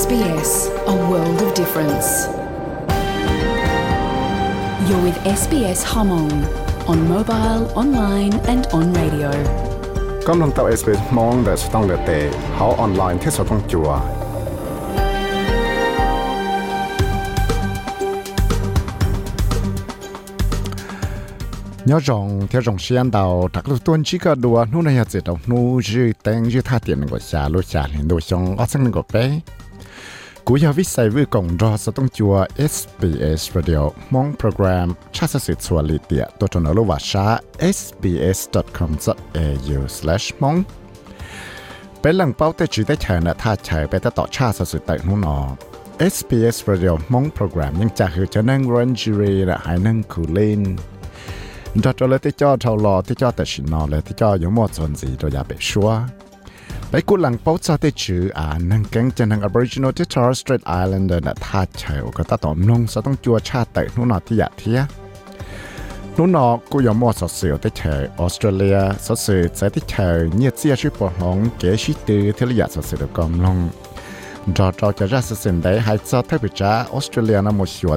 SBS, a world of difference. You're with SBS Hmong on mobile, online, and on radio. กำลังตับ SBS มองแต่สต้องเลเตเขาออนไลน์ที่สต้องจัวnhớ rằng theo dòng xuyên đầu đặc lúc tuần chỉ có đùa nu này chỉ đầu nu dư tên dư tha tiền của xa lúc xa lên đồ xong ở sang của bé cú giờ viết sai với cộng rõ sẽต้อง กูอยากวิสัยวิ่งกงรอสต้องจัว SBS Radio มองโปรแกรมชาติสืบธิ์สวลีเตียตัวตนรู้ว่าชา sbs.com.au/mong เป็นหลังเป้าแต่จีได้ใชนะท่าใช้ไปแต่ต่อชาติสืบแต่หนูนอ SBS Radio มองโปรแกรมยังจะคือจะนั่งรันจิรีและหายนั่งคูลินดอทเลยที่จอเท่ารอที่จอแต่ชินนอเลยที่จอยังหมดสนสีตัวอยาไปชัว กูหลังเป้าจะได้ชื่ออ่านนังแกงจะนัง Aboriginal ที่ Torres Strait Islander น่ะท่าเฉยก็ตาต่อมนงจะต้องจัวชาติแต่นู่นนอที่อยากเทียนู่นนอกูยอมมอสเสียวได้เฉยออสเตรเลียสเสียใจได้เฉยเนี่ยเจียชื่อปอหงเก๋ชิตือที่ระยะสเสียวกอมลงจอจอจะรัสเสียนได้ให้เจ้าเทพจ้าออสเตรเลียน่ะหมดชัว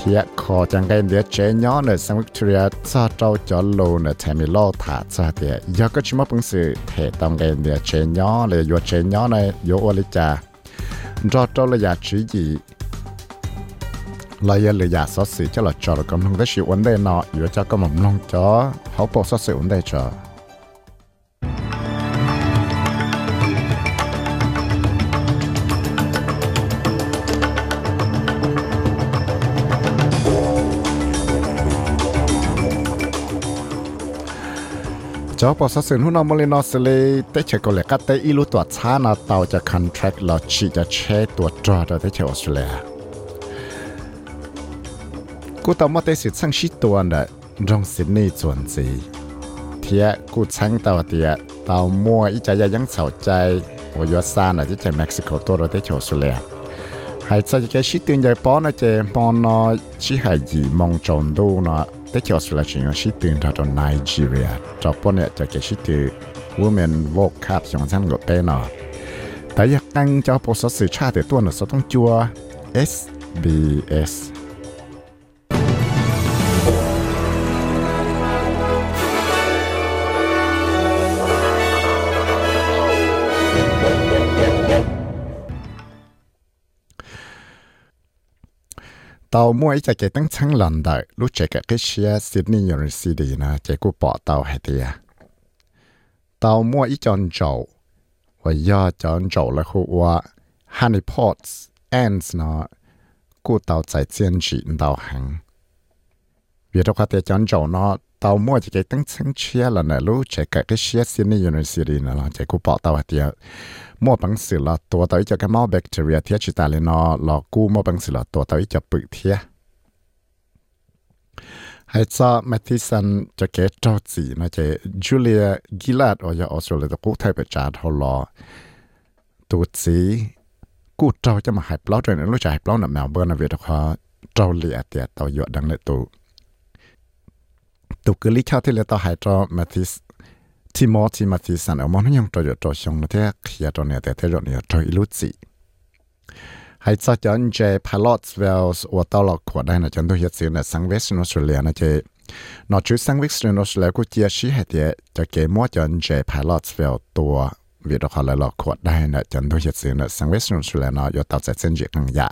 ได้เฉยนิวซีแลนด์ thiệt khó chẳng cái địa chế nhỏ nơi sang Victoria cho trâu cho lô nơi thèm mi lo thả cho thì giờ có chỉ mất bằng sự thể tông cái địa chế nhỏ là vô chế nhỏ này vô ô lý cha cho trâu là giả chữ gì là giờ là giả số sự cho là cho là cầm không tới sự vấn đề nọ vô cho có mầm long cho hậu bộ số sự vấn đề cho จอปอส จ้าปอสสื่อหุ่นอมลินอสเลยเตเชก็เลยก็เตอีลุตัวช้านาเตาจะคอนแทร็กเราชีจะเชตัวจอดเตเชออสเตรเลียกูตอมเตสิสังชิตัวน่ะรองสินนี่ส่วนสีเทียกูชังเตาเตียเตามัวอีใจยังเสาใจโอยซาน่ะที่เจเม็กซิโกตัวเราเตเชออสเตรเลียหายใจแกชิตื่นใหญ่ป้อนนะเจมอนนอชิหายยีมองจนดูนะ แต่อยากตั้งเจ้าโปรสสื่อชาติตัวหนึ่งต้องจัว SBS ตามวยจะเกตั้งชั้งลอนได้รู้จักกับเชียซิดนีย์ยูนิซิตีนะเจกูปอเตาให้เดียตามวยอีจอนโจว่ายอจอนโจแล้วคือว่าฮันนี่พอตส์แอนส์เนาะกูเตาใจเจียนจีนเตาหังเวียดว่าเตจอนโจเนาะ ตามั่วจะเกตั้งชั้งเชียแล้วนะรู้จักกับเชียซิดนีย์ยูนิเวอร์ซิตี้นะกูปอเตาให้เดียมั่วบังสือละตัวตัวจะกันมอแบคทีเรียเทียชิตาเลนอหลอกกูมั่วบังสือละตัวตัวจะปึกเทียให้ซอแมทิสันจะเกตจอจีนะเจจูเลียกิลาดออยออสเตรเลียตะกูไทยไปจาดเขาลอตัวจีกูเจ้าจะมาหายเปล่าจนรู้จักหายเปล่าหนักแมวเบอร์นะเวทเขาเจ้าเลียเตียตัวเยอะดังเลยตัว ตัวกลิข้าที่เลตัวหายจอแมทิสที่มอที่มาที่สันเอามอนยังตัวอยู่ตัวชงนะเท่เขียตัวเนี่ยแต่เท่ตัวเนี่ยตัวอิลุจิให้จะจนเจพาลอตเวลส์ว่าตลอดขวดได้นะจนตัวเหี้ยสินะสังเวสต์อสเตรเลียนะเจนอจุดสังเวสต์อสเตรเลียกูเจียชี้ให้เดียจะเกมัวจนเจพาลอตเวลตัววิดคอลลอขวดได้นะจนตัวเหี้ยสินะสังเวสต์อสเตรเลียนะยู่ต่อจากเส้นเจีกังยา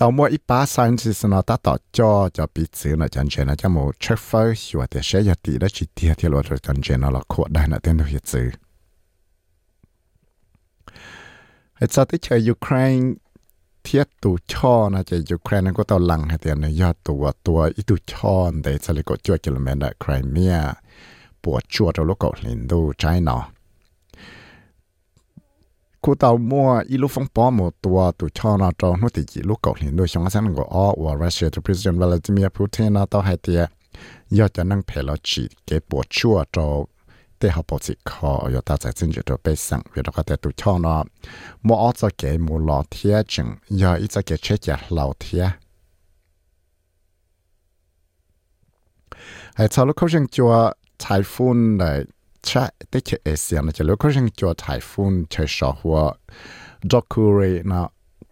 ตอมื่อีป้าสันสิสนอตาต่อจอจะปิดซื้อนะจันเชนะจะโมเชฟเฟอร์ชัวแต่เชยติได้จิตเทียที่รวดจันเชนะละขวดได้นะเต้นตัวซื้อไอ้ซาติเชยยูเครนเทียบตูช่อนะจะยูเครนนั้นก็ตอนหลังฮะเตียนยอดตัวตัวอีตูช่อนแต่สลิกก็จวดกิโลเมตรไครเมียปวดชวดเราลูกกหลินดูใช่เนาะ cô tàu mua ít lúc phong bó một tua tụ cho nó cho nó thì chỉ lúc cậu hiện đôi sáng sáng của ó và Russia to President Vladimir Putin nó tao hai tia. Do cho năng phải lo chỉ cái bộ chua cho để học bộ chỉ khó do ta sẽ xin cho bây sang vì đó có thể tụ cho nó mua ó cho cái mua lọ thiệt chừng do ít cho cái chết giả lọ thiệt hay sau lúc không chừng chua ชะเตชเอเซียนะจะรู้ก็ยังจัวไทฟูนเชยชอหัวจอกูเรนะ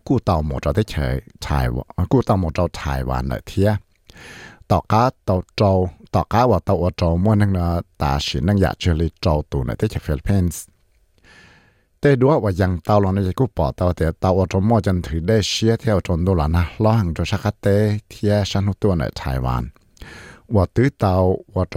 กูเตาหมดเราไดเฉยไต้หวันกูเตาหมดเราไต้หวันเลยเทียต่อก้าต่อโจต่อก้าว่าต่อว่าโจมั่วนั่งนะตาชินนั่งอยากเชลิโจตัวในที่ฟิลิปปินส์แต่ด้วยว่ายังเต่าลองในจะกูปอเต่าแต่เตาว่าโจมั่วจนถือได้เชี่ยเที่ยวจนดูแลนะล่อหังโจชักเตเทียชันหัวตัวในไต้หวันว่าตื้อเตาว่าโจ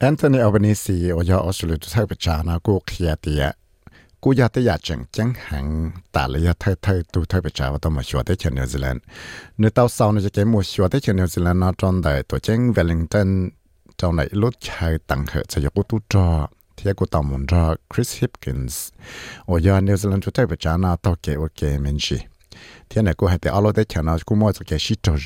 Anthony Albanese 我要 Australia ทุกประชานะกูเคลียเตียกูอยากจะอยากจังจังหังตาเลยอยากเธอเธอตูเธอประชาว่าต้องมาชัวร์ได้เชนนิวซีแลนด์เนื้อเต้าเศร้าเนี่ยจะเก็บมัวชัวร์ได้เชนนิวซีแลนด์นอตอนใดตัวเจ้งเวลลิงตันเจ้าไหนรถชายตังเหอะจะยกตู้จอเทียกูต่อมุนจอคริสฮิปกินส์โอ้ยนิวซีแลนด์ทุกเธอประชานะต่อเกอเกมินชีเทียนไหนกูให้แต่เอารถได้เชนเอากูมัวจะเก็บชิดจง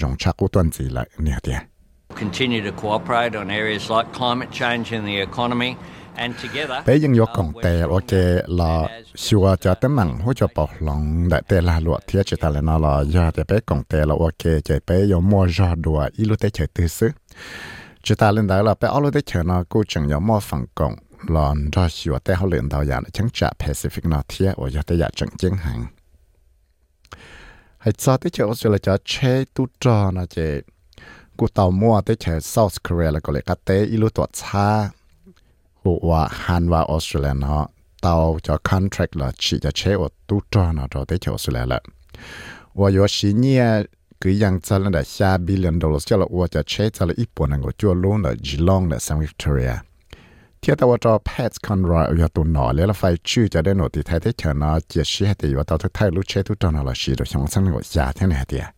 จงชักกูต้นสีละเนี่ยเดีย continue to cooperate on areas like climate change and the economy. bé dân yo công tệ ok là xua cho tấm mặn hỗ trợ bảo lòng đại tệ là lụa thiết chỉ ta là nó là do để bé công tệ là ok chỉ bé yo mua ra đùa ít lúc tế chơi tư xứ chỉ ta lên đó là bé ở lúc tế chơi nó cũng chẳng yo mua phần công là do xua tế họ lên đầu dạng chẳng trả Pacific nó thiết ở do tế dạng chẳng chứng hàng hay cho tế chơi Australia cho chế tu trò nó chỉ กูเต่ามั่วเตเชอ South Korea แล้วก็เลยกัตเตอีลูตัวชากูว่าฮันว่าออสเตรเลียเนาะเต่าจะ contract ละชีจะเชอตู้จอนะเราเตเชอออสเตรเลียละว่าอยู่ชีเนี่ยคือยังจะนั่นแหละชาบิลเลนดอลลาร์เจ้าละว่าจะเชจะละอีปุ่นนั่งก็จั่วลงละจีลองละซังวิกตอเรียเทียตว่าจอแพทคอนรอยอยู่ตัวหนอแล้วไฟชื่อจะได้หนอติไทยเตเชอเนาะเจียชีให้ติว่าเต่าทุกไทยรู้เชทุกจอนะละชีโดยช่องสังก็ชาเท่าไหร่เดีย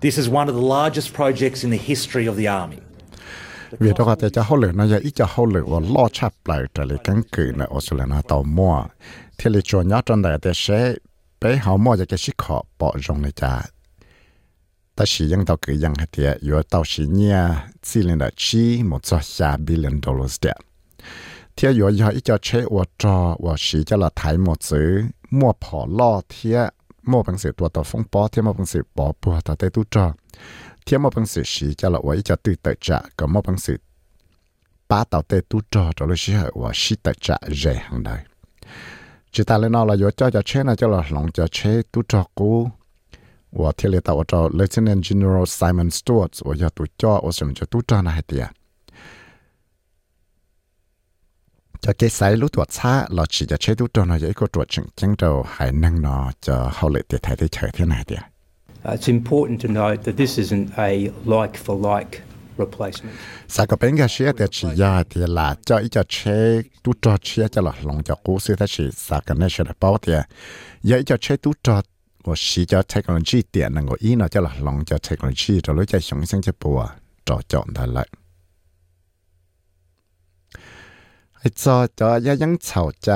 This is one of the largest projects in the history of the Army. vì đó có cho hậu lực nó giờ ít cho hậu lực và lo chắp lại trở lại căn cứ là Australia nó tàu mua thì lý cho nhớ trong đại để sẽ bé họ mua cho cái sức họ bỏ rong này cha ta chỉ ยัง tàu cứ ยัง hết tiệt yếu tàu chỉ nhia chỉ lên là chi một số xa billion dollars tiệt thì yếu yếu ít cho chế và cho và chỉ cho là thái một chữ mua bỏ lo thiệt มอบังเสียตัวต่อฟงปอเทียมอบังเสียปอปัวตาเตตุจอเทียมอบังเสียสีจะละไว้จะตื่นแต่จะก็มอบังเสียป้าต่อเตตุจอตัวเลยเชื่อว่าชิแต่จะเจหังได้จิตาเลนอเราโยจอจะเชนะจะหลหลงจะเชตุจอกูว่าเทเลตาวจอ Lieutenant General Simon Stewart ว่าจะตุจอว่าสมจะตุจอนะเตีย cho cái sai lúc tuột xa là chỉ cho chế lúc đó nó dễ có tuột chừng chứng đầu hải năng nó cho hậu lệ để thấy thế trời thế này đi uh, It's important to note that this isn't a like for like replacement. Sa có bên cái xe thì chỉ giờ thì là cho ít cho chế tu cho chế cho là lòng cho cố sư ta chỉ sa cái này sẽ là bao thì à. giờ ít cho chế tu cho và sĩ cho technology tiền là người ý nó cho là lòng cho technology rồi lấy cho sống sinh cho bùa cho chọn đại lại. ไอ้จอจอยังเฉาใจ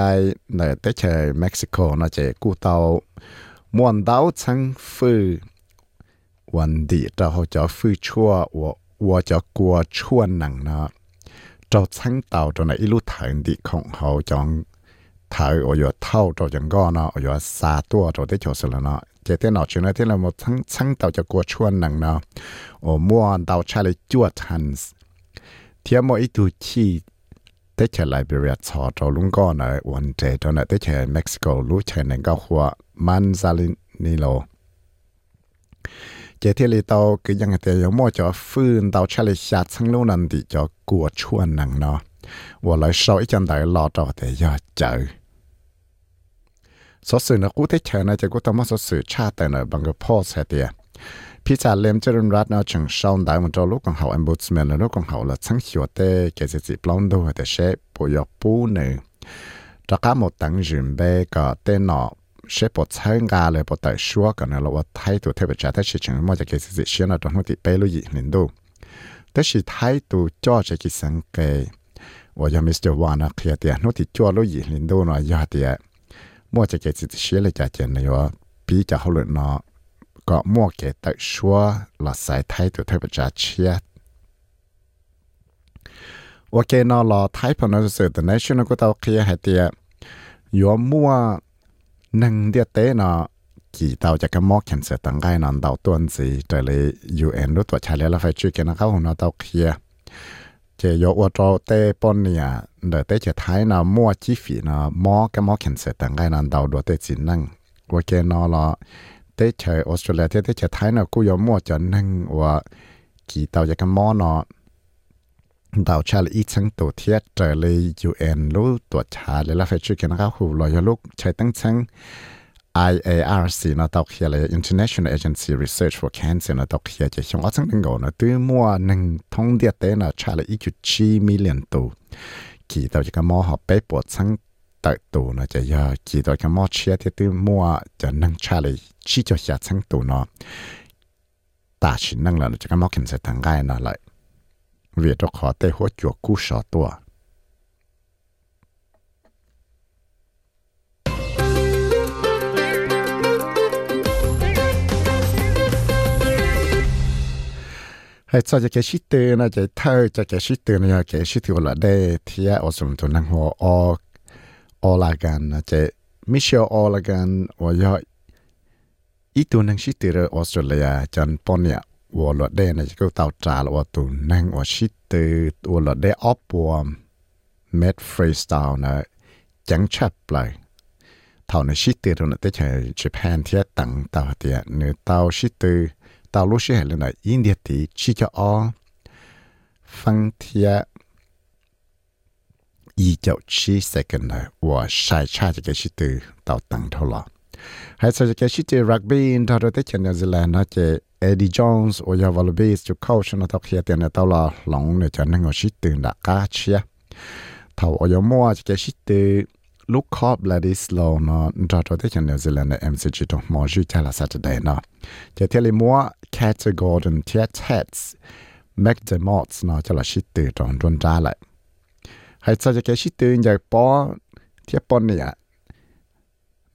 ในอเตเชยเม็กซิโกนะเจกูเตาม่วนดาวชังฟื้วันดีเราเขาจะฟื้นชั่ววัว่าจะกลัวชั่วหนังนะเราชั้งเต่าตรงไหนอีลูกถ่ายดีของเขาจองถ่ายออยเท่าเราจังก้อนะออยซาตัวเราได้โชว์สละนะเจเตนอชื่อนะที่เราหมดชั้งชั้งเต่าจะกลัวชั่วหนังเนะโอ้ม่วนเต่าชาเลยจวดทันเทียมอีตูชี tới chè Liberia cho trâu lúng gò nè quần trẻ cho nè tới chè Mexico lú chè nè gạo hoa Manzanillo chế thiên lý tàu cứ ยัง thế yếu mua cho phương tàu chè lý xa chẳng lú nằm thì cho của chuồn nặng nó và lại sau ít chân đại lọ trò thế giờ chờ số sự nó cú thế chè này chỉ cú tao mất số sự cha tại nè bằng cái pause ด้เชเม็กซิโกรู้เชนหนึ่งก็หัวมันซาลินิโล chế thì lì tàu cứยังแต่ยังมั่วจะฟื้นตาวชาลิชาทั้งนู้นันดิจะกลัวชวนนังเนาะว่าเลยสอยจันได้รอต่อแต่ยอดเจอสสื่อนะกูได้เชิญนะจะกูต้องมาสสื่อชาแต่เนบังกพ่อเสียเดียพี่จ่าเลมเจริญรัตน์นะจึงชาวได้มันจะลูกของเขาอันบุตรแมนลูกของเขาละทั้งหั ก็มั่วเกตักชัวหลอดสายไทยตัวเทปจาเชียว่าเกนอลอไทยพนันสือแต่ในช่วงก็ต้องเคลียให้เตียยัวมั่วนังเดียเตเนาะกี่ดาวจะก็มอกเข็นเสือตังไกนอนดาวตัวสีแต่เลยยูเอ็นรู้ตัวชาเลแล้วไฟชื่อเกนเข้าของเรต้องเคลียเจยกว่าเราเตปนเนี่ยเดี๋เตจะท้ายนามั่วจีฟีนามอก็มอเข็นเสือตังไกนอนเตาดัวเตจินนั่งว่าเกนอลอ tế chờ Australia thế tế Thái nào cũng có mua cho năng và chỉ tàu cho cái món nó tàu cha là ít sáng tổ thiết trở lại UN lúc tổ cha là là phải chịu cái nó khu lo cho lúc chạy tăng sáng IARC นะตอกเฮียเลย International Agency Research for Cancer นะตอกเฮียจะชงอัสังหนึ่งก่อนนะตื้อมัวหนึ่งท่องเดียเตนะชาละอีจุดชีมิเลียนตัวกี่ตัวจะก็มอหอบไปปวดสัง ตัดตัวนะจะยาจีตัวกันมอเชียที่ตื้อมัวจะนั่งชาเลยชี้จะหยาทั้งตัวเนาะตาชินนั่งแล้วจะก็มอเกินเสร็จทางง่ายนะเลยเวียดขอเตหัวจวกกู้สอตัวไอ้จะจะแกชิตเตอร์นะจะเธอจะแกชิตเตอร์นะแกชิตเตอร์ละได้ที่อสมตัวนั่งหัวอ อลากันนะจมิเชลออลากันว่าย่ออีตัวนังคิดเตือนออสเตรเลียจันปอนเนี่ยว่าหลอดได้นะจะก็เตาจ่าว่าตัวนังว่าคิดเตือนว่าหลอดได้ออฟวอมเมดฟรีสไตล์นะจังชับเลยเท่าในชิดเตือนนะแต่ใช้ญี่ปุ่นที่ตั้งเตาเตียเนื้อเตาชิดเตือน tao lúc xưa là India thì chỉ cho ó phân thia y chậu chi second là và sai cha cho cái từ tao 一九七 second 呢，我晒差这个是对到等头了。还是这个是对 rugby 呢，他都在前纽西兰那些 Eddie Jones 我要 volleyball 就 coach 呢，他开店呢到了龙呢，就那个是对那个去啊。他我要摸这个是对 Luke Cobb Ladislow 呢，他都在前纽西兰的 MCG 中，毛主席了 Saturday 呢，就这里摸 Cat Gordon Tia Tats。McDermott 呢，就来是对中专家来。hay sao cho cái shit từ giờ bỏ thiết này nè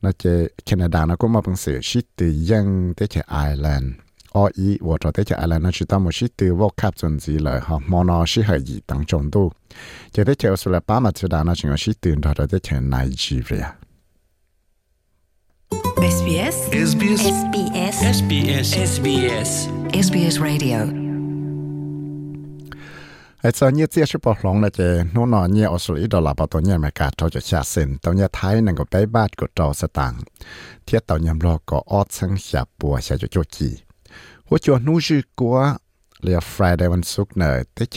nó chế Canada nó cũng mà bằng sự shit từ dân tới chế Ireland ở ý và cho tới chế Ireland nó chỉ tao một shit từ World Cup chuẩn gì lời họ mò nó shit hay dị tăng trọng tu chế tới chế Australia ba mặt chế đàn nó chỉ có shit từ đó tới chế Nigeria SBS. SBS. SBS. SBS. SBS. SBS Radio ไอ้ตอนนี้เจ้าชิบปองนะเจนู่นนอนเนี่ยออสเตรเลียดอลลาร์ปตัวเนี่ยไม่กาดเขาจะชาเซนตัวเนี่ยไทยนั่งก็ไปบ้านก็จอสตางค์เทียตัวเนี่ยรอก็ออดสังชาปัวชาจะโจจีหัวจวนนู้จือกัวเรียฟรายเดย์วันศุกร์เนอที่เ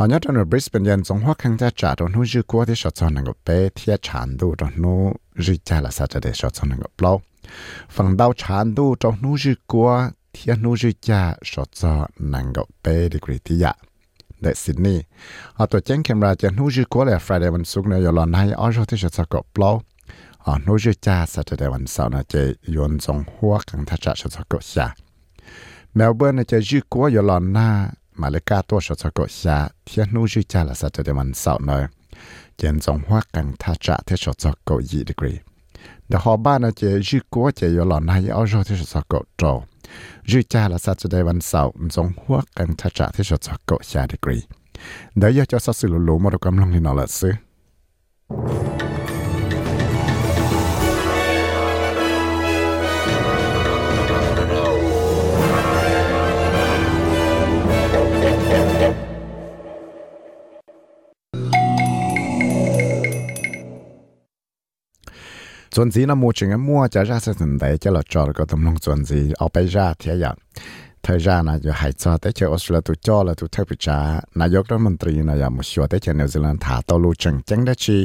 หอนยอดนบริสเบนยันสงหัวคังจะจ่าตอนหูยืกัวที่ชดชอนนงกเปเทียชานดูตอนหูยืจ่าละสัจเดชดชอนนงกบปล่ฟังดาวชานดูตอนหูยืกัวเทียหูจิจ่าชดชอนนงกเปดีกรีที่ยะเดซินนี่เอาตัวเจ้งเคมราจะหูยืกัวเลยฟรายเดวันสุกเนี่ยอลอนให้ออชที่ชดชอกบปล่าอ๋อนูจิจ่าสัตว์เดวันเสาร์นะเจยนสงหัวกังทัชชะชดชอนกบชาเมลเบิร์นจะยืกัวอยู่หลอนหน้า mà lấy ca tua sở cho cậu xa thiên nụ dư cha là sao cho để mình sao nơi dân dòng hoa cảnh tha trả thế sở cho cậu dị degree để họ ba nó chế dư cố chế yếu lòn này ở chỗ thế sở cho cậu trâu dư cha là sao cho để mình sao dòng hoa cảnh tha trả thế sở cho cậu xa degree để cho cho sao lũ lũ mà được cầm lòng thì nó là sư ส่วนสีน้ำมูจึงมั่วจะราสนใจจะหลอดจอก็ต้องลงส่วนสีเอาไปราเทียอย่างเธอรานะอยู่หายจอแต่เจอออสเตรเลียตุจอและตุเทปิจานายกรัฐมนตรีนายมุชัวแต่เจอนิวซีแลนด์ถาตอลูจังจังได้ชี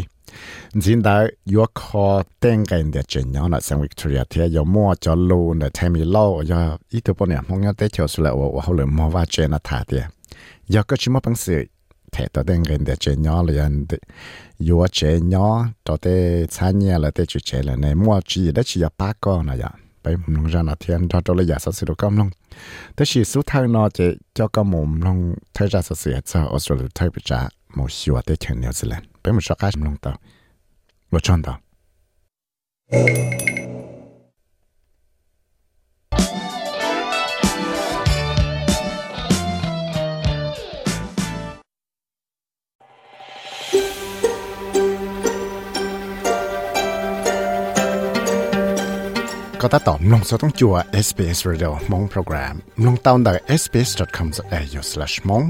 จินดายัวคอเต้งกันเดียจเนาะนะสังวิกตอเรียเทียยมัวจอลูนะเทมิโลยออีตัวปเนี่ยมองยอแต่เจอออสเตรเลียว่าเขาเลยมอว่าเจนถาเตียยอก็ชิมว่าปังสือ thể tao đang gần để chơi nhỏ liền yêu chơi nhỏ tao để 参 nhà là để chơi là này. Mua chỉ để chỉ ba con này ạ bây mình ra là thiên cho tôi là giả sử được công long thế chỉ số thay nó chỉ cho các mồm long thay ra sử dụng cho Australia, thay bị trả một xíu để chơi New Zealand. Bây mình sẽ cái long tao một chọn tao ก็ตัดต่อลงสต้องจัว SBS Radio มงโปรแกรมลงตาวน์ได้ sbs.com.au/mong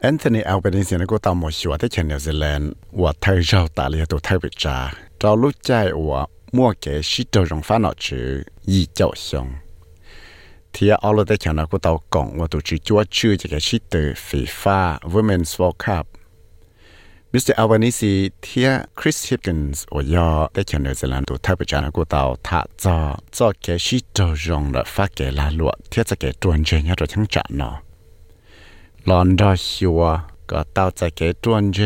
แอนโทนีอัลเบนิซีนก็ตามมาชัวที่เชนนิวซีแลนด์ว่าไทยเราตาเลียตัวไทยวิจาเรารู้ใจว่ามั่วเกชิตรงฟ้าหนอชื่อยี่เจ้าชงที่เอาเราได้เชนก็ตาวกงว่าตัวชื่อจัวชื่อจะเกชิดตฟีฟ่า Women's World Cup มิสเตอร์อัลบานิซีเทียคริสฮิปกินส์โอยอได้เขียนเนอร์เซแนด์ตัวเทปจานากูเตาทาจอจอเกชิจอจงละฟ้าเกลาลวดเทียจะเกตวนเจยะตัวทั้งจานอลอนดอฮิวก็เตาจะเกตวนเจ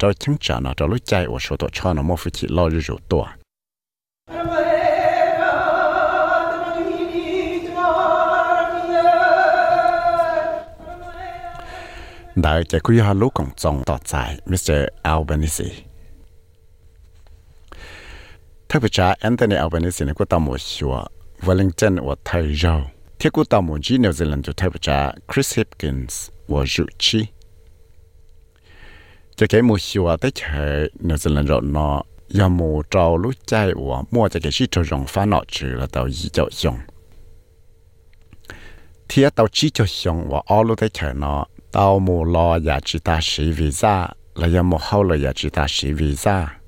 ตัวทั้งจานอตัวรู้ใจโอชตัวชอนอมอฟิติลออยู่ตัว ได้จะคุยฮาลูของจงต่อใจมิสเตอร์อัลเบนิซีทักพิจาแอนโทนีอัลเบนิซีนี่กูตามชัววอลลิงตันว่าไทยเจ้าที่กูตามจีนิวซีแลนด์จะทักพิจาคริสฮิปกินส์ว่าจุชีจะเกี่ยมูชัวแต่เฉยนิวซีแลนด์เราเนาะยามูเจ้ารู้ใจว่ามั่วจะเกี่ยชีจะยองฟ้าหนอจือแล้วเต่ายีเจ้ายองเทียเต่าชีจะยองว่าอ้อรู้แต่เฉยเนาะ tao mù lo ya chỉ ta sĩ visa là ya mù hậu là ya chỉ ta sĩ visa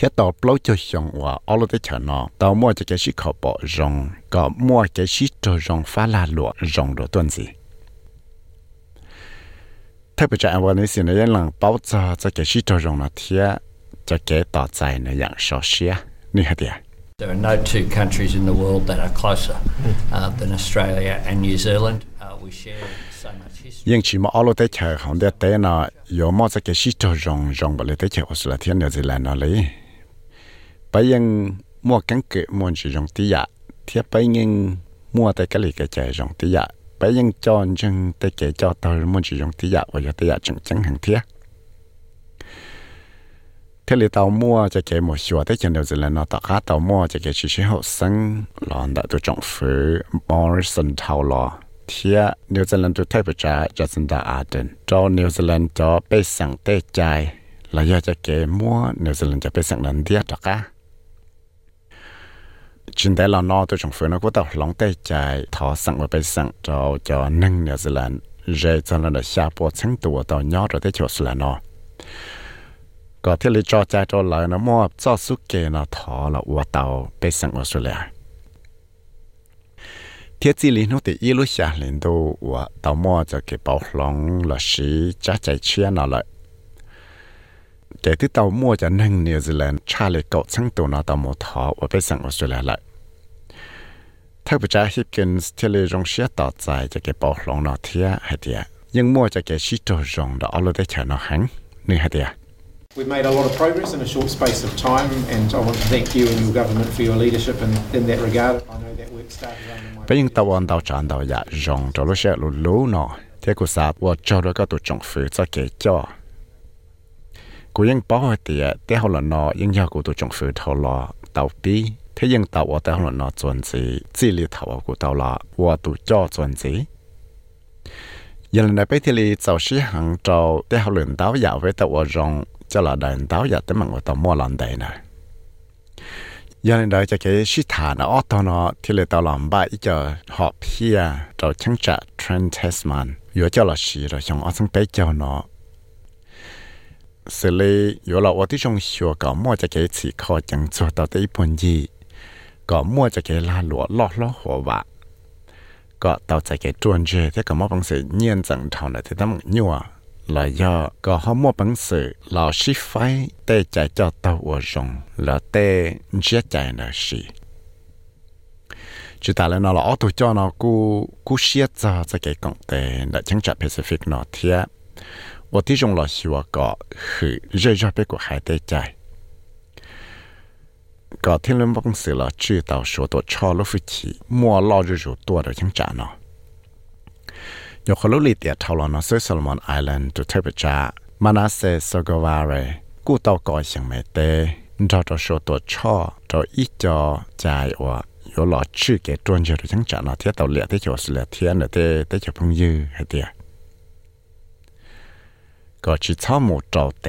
thiết tàu lâu cho xong và ở đấy chờ nó. Tao mua cho cái sĩ khẩu bỏ rong có mua cái sĩ cho rong phá la lụa rong đồ tuần gì. Thế bây giờ anh nói xin là lần bảo cho cho cái sĩ cho rong nó thiết cho cái tàu dài nó dạng sọ xia như thế đấy There are no two countries in the world that are closer uh, than Australia and New Zealand. Uh, chỉ mà ở lúc đấy chờ không để té nó yo mà sẽ cái sĩ cho rong rong bởi tới chờ Australia thiên được gì là nó lấy bây giờ mua cắn cự mua chỉ rong tí dạ thiết bây giờ mua tới cái lì cái chờ rong tí dạ bây giờ cho chân tới cái cho tôi mua chỉ rong tí dạ và giờ tí dạ chẳng chẳng hàng thiết thế là tàu mua cho cái một số tới chân đầu là nó tạo cá tàu mua cho cái chỉ số học sinh là đã tôi trọng phứ Morrison Tower thầu New Zealand tôi thấy bây giờ Jacinda Ardern cho New Zealand cho bây sang tê chạy là do cho cái mua New Zealand cho bây sang lần tiếc đó cả chính đây là no tôi trọng phủ nó có tàu lòng tê chạy Tho sang và bây sang cho cho nâng New Zealand. Rồi cho nó là xa bộ sáng tù tàu nhỏ rồi tới là cho cha cho lại nó mua, cho kê nó thiết chỉ lý nó thì ít lúc xa lên đâu và tàu mua cho cái bảo lòng là sĩ cha chạy chia nó lại cái thứ tàu mua cho nâng New Zealand cha lệ cậu sáng tù nó tàu mua thọ ua bê sang Australia lại theo bây giờ Hipkins thiết lý rong xia tỏ dài cho cái bảo lòng nó thiết hay thiệt nhưng mua cho cái sĩ trò rong đó ở lúc chờ nó hẳn nữa hay thiệt We've made a lot of progress in a short space of time, and I want to thank you and your government for your leadership in, in that regard. I know that work started under my bây giờ tàu ăn tàu chọn tàu dạ rong cho lúc sẽ lù lù nó thế cô sa và cho đó có tổ trọng phứ cho kể cho côยังbảo hỏi thì thế họ là nóยัง要cô tổ trọng phứ thầu là tàu bi thế nhưng tàu ở thế họ là nó chuẩn gì chỉ lý thầu của tàu là và tổ cho chuẩn gì giờ này bây thì tàu sĩ hàng tàu thế họ luyện tàu dạ với tàu ở rong cho là đàn tàu dạ tới mạng của tao mua lần đây này. Giờ này đợi cho cái sĩ thả nó ở tàu nó, thì là tao làm bài cho họ pia tàu chẳng trả Trent Tasman vừa cho là sĩ rồi trong ở sang bé cho nó. Xử lý vừa là ở ที่ trong sửa có mua cho cái chỉ khó chẳng cho tao tới bốn gì. Có mua cho cái la lúa lót lót hồ vạ. Có tao cho cái chuẩn chế thế có mua bằng sự nhiên chẳng thảo này thì tấm nhua. 了要搞好么本事，老师傅得在叫大伙用，了得解解那是。就到了那老多叫那古古学者在给讲的，那称之为是那个贴。我听从了学个是热热别个还得在。搞听了么本事了，知道说多差了不起，么老日就多的听讲呢。 ยู่ตัวเดียวยังจ่าเนาะยกขลุลิเตียทาวลอนอซ์ซอลมอนไอแลนด์ตัวเทปจ้ามานาเซสกวาเรกูเตาก่อเสียงไม่เตเราจะ说ตัวชอตัวอีจอใจว่า有老去给专业的人讲了，天到两天就是两天了，得得就朋友还得。ก็ชิชามูจอเต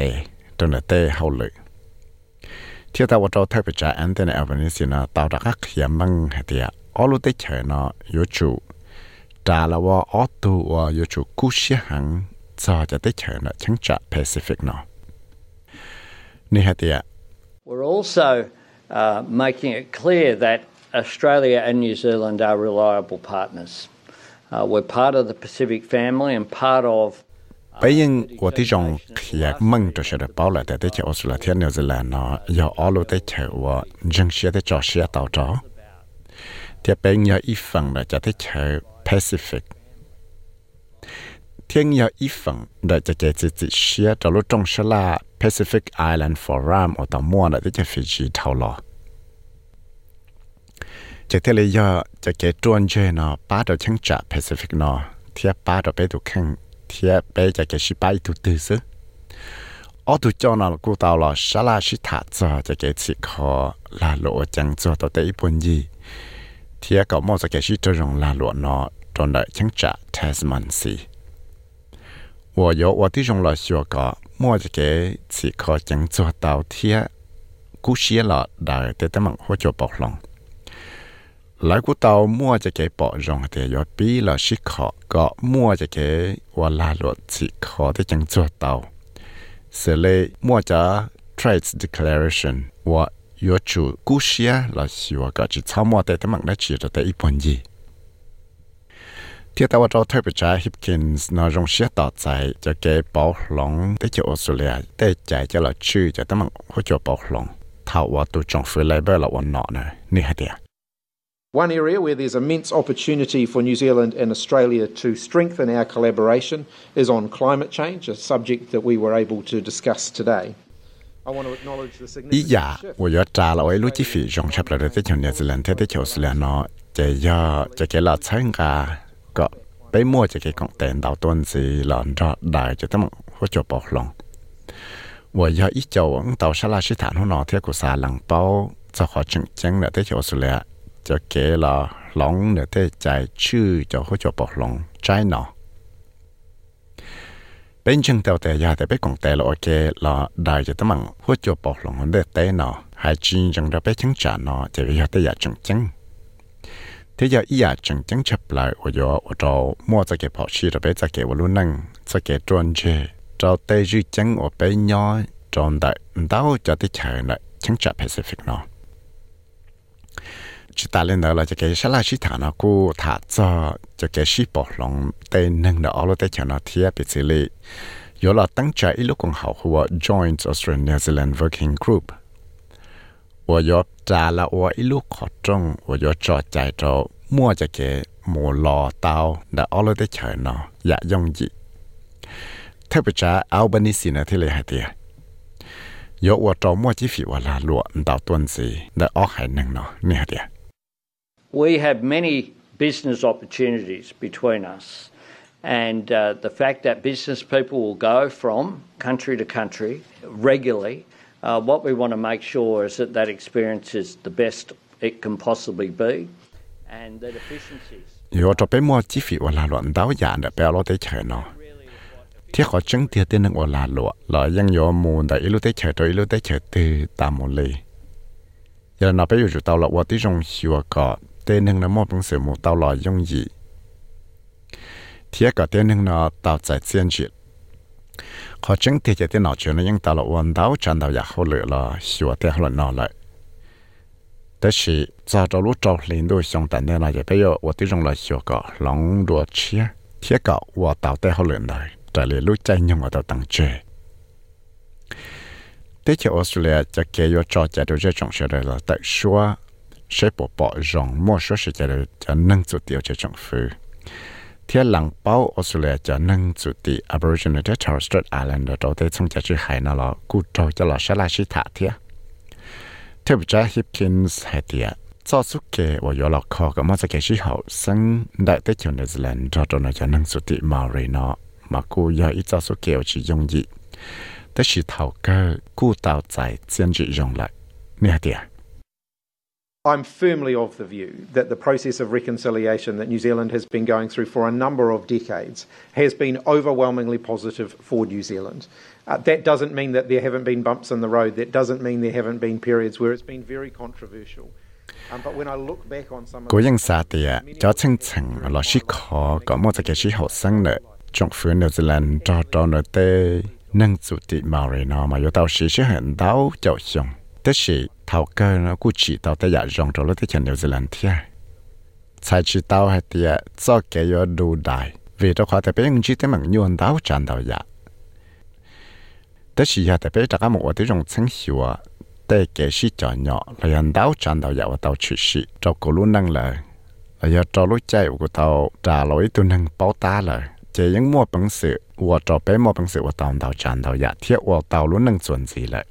จนเตเฮาเลยเที่ยวตาวจอเทปจ่าอันเตนเอ trả là wa ở tu wa yêu chủ cú xe hẳn cho cho tới chờ nó chẳng trả Pacific nó nè hả tiệt We're also uh, making it clear that Australia and New Zealand are reliable partners. Uh, we're part of the Pacific family and part of bây giờ của tí trong khi mừng cho sẽ bảo là tại thế chợ Australia New Zealand nó do ở lô tế chợ và dân sẽ tế trò sẽ tạo trò thì bây giờ ít phần là cho thế. chợ Pacific 天要一份的这个自己写，找了中式啦 Pacific Island Forum 我到末了这个飞机头了。这天里要这个专业呢，八到清查 Pacific 呢，贴八到百度看，贴百这个是百度读书。我都叫那古到了，沙拉是塔子这个吃可拉罗江做到第一本意，贴搞么这个是这种拉罗呢。 ละ Pacific Island Forum อต่อมั่วเลยที่จะฟิจีเท่าหรอจะเที่ยวย่อจะเกิดจวนเจเนาะป้าเราช่างจับ Pacific เนาะเทียบป้าเราไปดูแข่ง thiệt bây giờ cái sự bay tụ tư sư ở tụ cho nó cụ tao là sa la sĩ thả cho cho cái sự khó là lộ chẳng cho tao tới bốn gì thiệt có một cái sự cho rong là lộ nó trong đợi chẳng trả Tasman Sea 我有我的用了学个，莫这个此刻正做到贴，古些了来得得忙或者暴浪。来古到莫这个保容的要比了是考个莫这个我拉落此考的正做到，是嘞莫着 trades declaration 我有主故事啊，老是我个只草莫的他们来吃的的一本一。 ที่ตะวันตกเทปจ่าฮิปกินส์นอรงเชียต่อใจจะเก็บปอกหลงได้เจอออสเตรเลียได้ใจจะหลอดชื่อจะต้องมันหัวจปอกหลงถ้าว่าตัวจงฟื้นไลเบอร์ละวันเนาะนะนี่ฮะเดีย One area where there's immense opportunity for New Zealand and Australia to strengthen our collaboration is on climate change, a subject that we were able to discuss today. Iya, wo yo ta la oi lu chi fi jong chap la de New Zealand te te chos le no, je yo je ke la chang 费用差不多在从纽西兰，在在纽西兰呢，这要这个老参加个被摸这个讲电到段子了，着来就这么或者暴龙。我要一脚往到沙拉斯坦后呢，贴古沙冷包，就好正经的在纽西兰。cho kế là lòng nữa thế chạy chữ cho hỗ trợ bỏ lòng trái nọ bên chân tàu tè ya thì bên còn tè là ok là đại cho tấm bằng hỗ trợ bỏ lòng để tè nọ hai chân chân ra bên chân trả nọ thì bây giờ tè ya chân chân thế giờ ý ya chân chân chấp lại ở chỗ ở chỗ mua cho cái bỏ chi rồi bên cho cái vào luôn năng cho cái tròn chê cho tè dư chân ở bên nhỏ tròn đại đau cho tè chạy lại chân trả Pacific nọ chỉ ta lên đó là cho cái sát la chỉ thả nó cô thả cho cho cái sĩ bỏ lòng tên nâng đó ở đây cho nó thiệt bị xử lý 有了当家一路更好和 Joint Australian New Zealand Working Group วยอจาละอวอีลูกขอจงวยอจอดใจจอมั่วจะเกะมูลอเตาดาออลไดเฉยนออย่ายองจิเทปจ้าเอาบันิสินะที่เลยหาเตียยอวจอมั่วจิฟิวลาลวดาวตวนสีดาออกหายหนึ่งนอเนี่ยเตีย We have many business opportunities between us and uh, the fact that business people will go from country to country regularly Uh, what we want to make sure is that that experience is the best it can possibly be and that efficiencies. Yo cho pe mo chi fi wala lo ndao ya na pe lo te che no. Thia ko cheng tia te nang wala lo lo yang yo mu da ilu te che to ilu te che te ta mo le. Ya na pe yu ju tao lo wa ti jong hi wa ka te nang na mo pung se mu tao lo yong yi. Thia ka te nang na tao zai jian ji 好，整体一点，那就能用到了弯道、转道也好来了，希望得好难来。但是走着路走，领导想等点那就不要我得用来学个龙落车、铁狗，我倒得好难来。在你路再远我都能追。对这我说了，这节约造价的这种事了，特殊啊，谁婆婆让莫说是这类，咱能做掉这种事。 ที่หลังเป้าออสเตรเลียจะนั่งจุติ Aboriginal ที่ Torres Strait Islander เราได้ส่งจะชื่อหายนั่นหรอกูเราจะหล่อชะลาชิตาเทียเทพเจ้าฮิปกินส์เฮเตียซอสุเกะว่าอยู่หลอกคอกับมอสเกชิเขาซึ่งได้ที่อยู่นิวซีแลนด์เราเราจะนั่งจุติมาเรนอมากูยาอีซอสุเกะชิยงยีแต่ชิเท่าก็กูเต่าใจเจียนจียงเลยเนี่ยเดีย I'm firmly of the view that the process of reconciliation that New Zealand has been going through for a number of decades has been overwhelmingly positive for New Zealand. Uh, that doesn't mean that there haven't been bumps in the road, that doesn't mean there haven't been periods where it's been very controversial. Cố dân xa thì cho chân chẳng là sĩ khó có một cái sĩ trong phía New Zealand cho cho nợ tê nâng chủ tị màu rồi nó mà yếu tao sĩ sẽ hẹn đáo chậu xong. แต่สิทาวเกอร์นะกูจีตาวแต่อยากรองตัวรถที่เขียนนิวซีแลนด์เที่ยใช้จีตาวให้เตียจอกเกยดูได้วีตัวขอแต่เป็นยังจีแต่มันยวนดาวจันดาวยาแต่สิอยากแต่เป็นจากหมวดที่รงเชิงหัวแต่เกสิจอนเนาะเลยยันดาวจันดาวยาว่าตาวชิสิจอกกูรู้นั่งเลยเลยยอจอรู้ใจกูตาวจ่าลอยตัวนั่งเป้าตาเลยเจยังมั่วปังสือวัวจอเป้มั่วปังสือว่าตาวดาวจันดาวยาเที่ยววัวตาวรู้นั่งส่วนสีเลย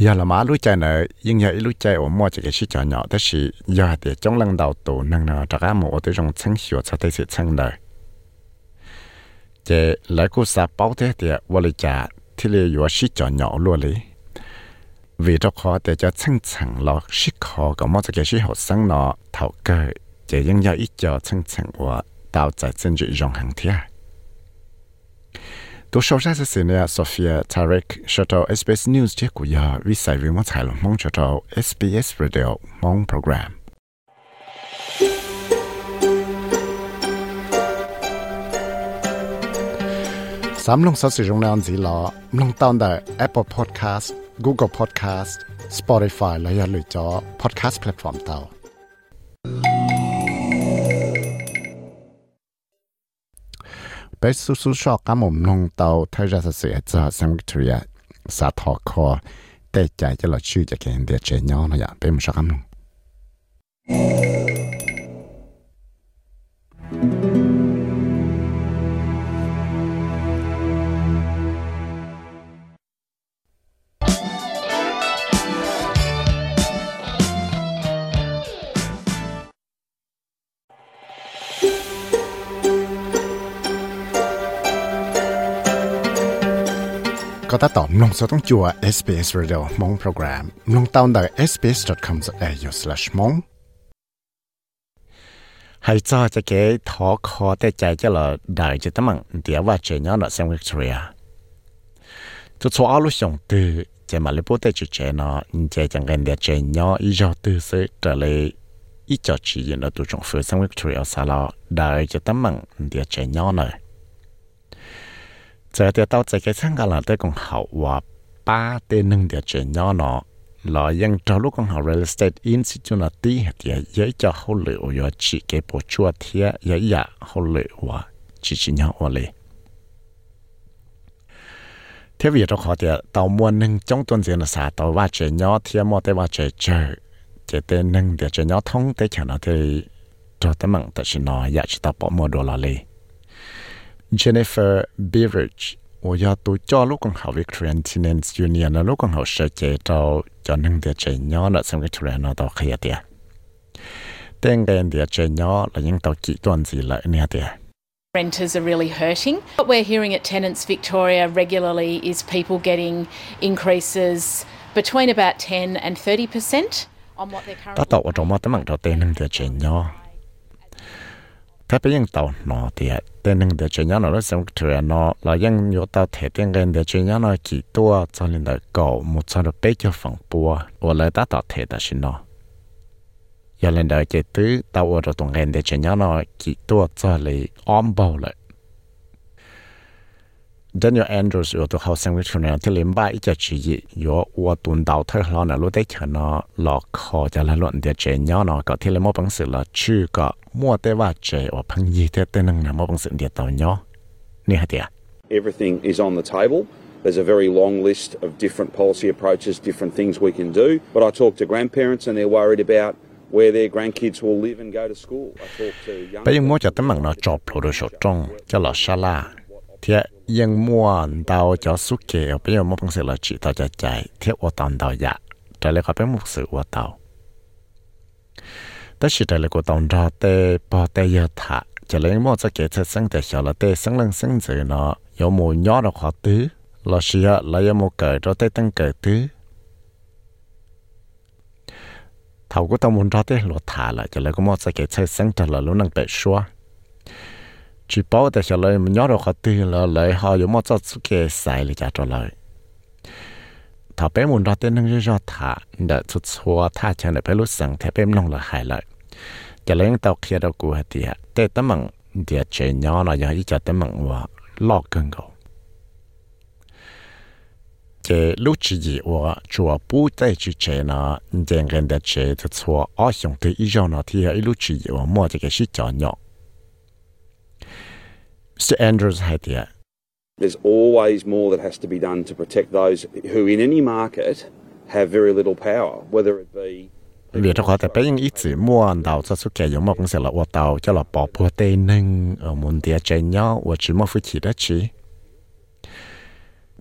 giờ là má lúa chạy nè nhưng giờ lúa chạy ở mua chỉ cái sĩ cho nhỏ đó thì giờ thì trong lần đầu tổ năng nào trả cả một tới trong chân hiểu cho tới sự chân đời. Chế lấy cô sa bảo thế thì vô lý trả thì lấy vừa sĩ cho nhỏ luôn lý. Vì cho khó để cho chân chẳng lo sức khó có một cái sự học sinh nó thảo cơ chế nhưng giờ ít cho chân chẳng và tạo ra chân trị rộng hàng thiên ตัวชาวชาติเสียเนี่ยโซเฟียทาริกชาตเอสบีเอสนิวส์เจ้ากุยาวิสัยวิมังไทยลงมองชาตเอสบีเอสเรดิโอมองโปรแกรมสามลงสสิรงนานสีหลอลงตอนได้ Apple Podcast Google Podcast Spotify และอย่าลืมจอ Podcast Platform เตา ไปสู้สู้ชอบกับผมลงเตาไทยรัฐเสียจากสังวิทยาสาทอคอแต่ใจจะเราชื่อจะเก่งเดียเจนยอนะอย่าเป็นชอบกับลง ก็ถ้าตอบลงสต้องจัว SBS Radio มองโปรแกรมลงตาวน์ได้ sbs.com.au/mong ให้จอจะเก๋ทอคอแต่ใจจะเราได้จะตั้งเดี๋ยวว่าเจเนาะเซมวิกตอเรียจะชัวร์ลุชงตือจะมาลิโปแต่จุเจเนาะเจจังกันเดียเจเนาะอีจอตือซื้อจะเลยอีจอจีนเราตัวจงฟื้นเซมวิกตอเรียซาลาได้จะตั้งเดียเจเนาะเลย giờ chạy cái là còn và ba tên nó còn real estate institute là thì cho chỉ cái bộ và chỉ dạ vì đó họ thì tao muốn nâng trong tuần diễn là xã tao và chuyện nhỏ thì mua tới và chuyện chơi chỉ tên nâng để chuyện nhỏ thông tới chẳng nó thì cho tới mặn tại nó dạ chỉ tao bỏ mua đồ là Jennifer Beveridge 我要读教路更好 Victorian Tenants Union 的路更好设计到就能的这样了，成为突然拿到可以的。但个的这样了，应到极端子了，你的。 Renters are really hurting. What we're hearing at Tenants Victoria regularly is people getting increases between about 10 and 30% on what they're ถ้า currently ต่อว่าจะมาตั้งแต่เต็นงเดียเจนยอถ้าไปยังต่อหนอเดียเต็นงเดียเจนยอหนอแล้วสมถือหนอเรายังอยู่ต่อเทเต็นกันเดียเจนยอหนอกี่ตัวจนเลยก่อมุดจนเราไปจะฝังปัวว่าเลยตัดต่อเทแต่ชินเนาะอย่าเล่นเดียเจตื้อต่อว่าเราตรงกันเดียเจนยอหนอกี่ตัวจนเลยอ้อมเบาเลย Daniel Andrews ở tụi học sinh với trường này thì liên bài cho chị gì yo qua tuần đầu thôi là nó lúc đấy cho nó lọ khó cho là luận địa chế nhỏ nó có thể là một bằng sự là chữ có mua tế và chế ở phần gì thế tên năng là một bằng sự địa tàu nhỏ nè hả tiệt Everything is on the table. There's a very long list of different policy approaches, different things we can do. But I talk to grandparents and they're worried about where their grandkids will live and go to school. I talk to young... Bây giờ mua cho tấm bằng nó chọc lộ đồ sổ trông cho lọ xa la thiệt, yên mua đào cho suốt kề bây giờ mua phong sự là chỉ tao cho chạy. Thiệt, ô tàu đào dạ. trả lời có bé một sự tàu tất sự trả lời của tàu ra tê bỏ tê giờ thả. Trả lời mua cho kề thật sáng tê sợ là tê sáng lăng sáng dự nó. Có mù nhỏ được họ tứ là sự là có một cởi cho tê tăng cởi tứ thầu của tàu muốn ra tê, lột thả lại. Trả lời có mua cho kề thật sáng trả lời năng bệ xóa chỉ bảo để trở lại nhớ được họ tứ là lời họ dùng một chút cái sai lại trả trở lại thảo bé muốn ra tê năng cho thà để chút xóa thà chẳng để bé lúc sáng thế bé nông là hại lợi cho lấy tàu kia đâu của hết tiệt tê tấm bằng tiệt chơi nhỏ nó giờ ý cho tấm bằng và lo cân cầu chế lúc chỉ gì và chùa bù tay chỉ chế nó đèn gần để chế chút xóa ở trong thì ít cho nó thì lúc chỉ gì và mua cái sự cho nhỏ Mr. Andrews thì There's always more that has to be done to protect those who in any market have very little power, whether it be ít chỉ mua đầu cho số kẻ giống một cái sự là ô tàu cho là bỏ bùa tê nâng ở muốn địa nhau và chỉ mua phụ chỉ đó chỉ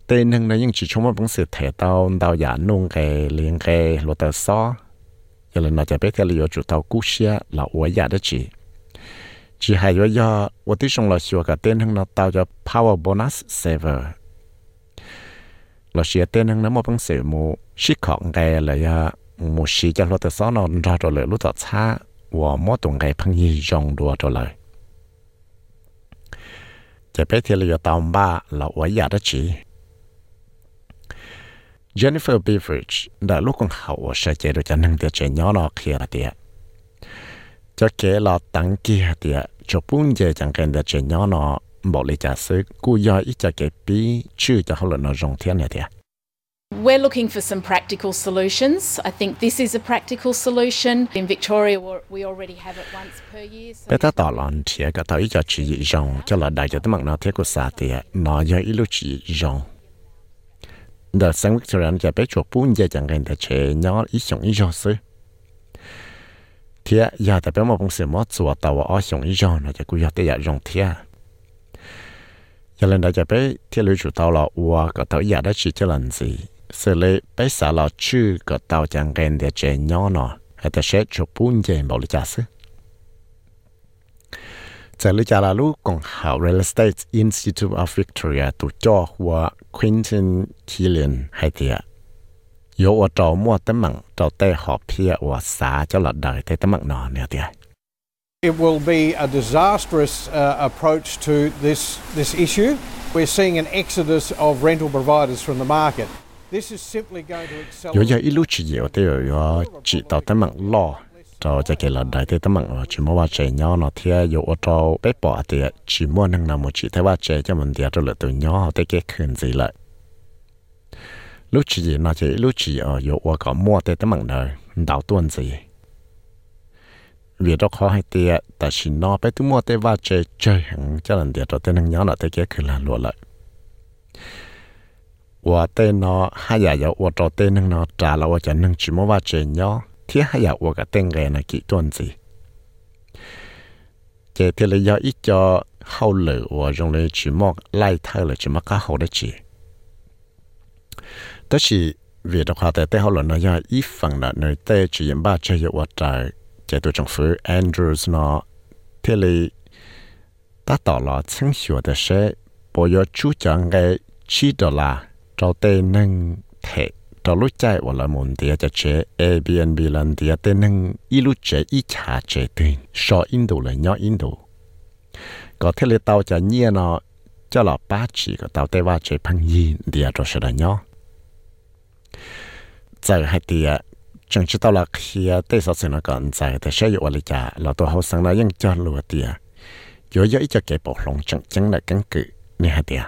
tê nâng là những chỉ một cái sự thể tàu tàu giả nung cái liền cái lô tờ xó giờ là nó จะ biết là chủ tàu cú xe là ô giả đó chỉ chỉ hay yo yo wo ti song lo xio cả tên hưng nó tao cho power bonus saver lo xia tên hưng nó một bằng se mu shi khong ga là ya mu shi cho lo ta so nó ra rồi le lu ta cha wo mo tung ga phang yi jong đua rồi lại จะไปเที่ยวตามบ้าเราไว้ยาได้จี Jennifer Beveridge ได้ลูกของเขาว่าใช้เจดูจะนั่งเดียวเจยอนอเคียร์เดีย đã lúc còn học ở sở chế được cho năng tiệt trẻ nhỏ nó kia là tiệt cho kế là tăng kia tiệt cho bốn giờ chẳng cần tiệt trẻ nhỏ nó bỏ lại giả sử cú do ít cho cái bí chưa cho họ là nó dùng thiên này tiệt We're looking for some practical solutions. I think this is a practical solution. In Victoria, we already have it once per year. Bé ta tỏ lon thiệt cái tới cho chỉ dùng cho là đại cho tấm bằng nó thiết của xã tiệt nó do ít lúc chỉ dùng the St. Victorian cho bé chuột bốn giờ chẳng gần để chế nhỏ ít dùng ít dùng sư thì giờ ta bé mà bông sửa mót sửa tàu ở sông ý giòn là cũng giờ tới giờ rong thia. Giờ lần đó giờ bé thiết lưỡi chủ tàu là ua có tàu giờ đó chỉ cho lần gì. Xử lý bé xả là chư có tàu chẳng gần để chơi nhỏ nọ. Hay ta sẽ chụp bún chè bảo lý cha sư giờ lý cha là lúc còn real estate institute of victoria tụ cho hoa quentin killian hay tiệt 有我找莫的门找带好片我啥叫了带带的门呢那的。 It will be a disastrous uh, approach to this, this issue. We're seeing an exodus of rental providers from the market. This is simply going to 有 accelerate. 有一路只有都有有只到的门咯，就这个了带的的门哦，只莫话这鸟那天有我找被bỏ的，只莫能那么只他话这这门的就了都鸟的给控制了。 lúc chỉ nó chỉ lúc chỉ ở chỗ ở có mua tê tấm bằng đời đào tuần gì vì đó khó hay tê ta chỉ nó bé tu mua tê va chơi chơi hẳn cho lần tê cho tê năng nhớ là tê kia cứ là lụa lại và tê nó hai giờ giờ và cho tê năng nó trả là và cho năng mua va chơi nhớ thế hai giờ và cả tê này kỹ tuần gì chế thế là do ít cho hậu lửa và dùng để chỉ mua lại thay là chỉ mua cá hậu để chỉ แต่สิเวียดควาแต่เต้เขาหล่นนะยาอีฝั่งน่ะเนยเต้จีนบ้าเจียวัดใจเจตัวจังฟื้นแอนดรูส์เนาะเทเลยตาต่อหล่อซึ่งชัวแต่เช่ปอยชูจังไงชีดอลลาร์เราเต้นึ่งเทเราลุใจว่าละมุนเดียจะเช Airbnb ลันเดียเต้นึ่งอีลุเจอีชาเจตึงชออินโดเลยย่ออินโดก็เทเลเตาจะเงียเนาะจะหล่อป้าจีก็เตาเต้ว่าเจพังยีเดียเราเสด็จเนาะ 这还的。chẳng chỉ tao là khi tây sau sự nó còn dài thì sẽ dụ lại trả là tôi hậu sang là những cho lùa tiền rồi giờ ít cho cái bộ lòng chẳng chẳng là căn cứ nè hả tiền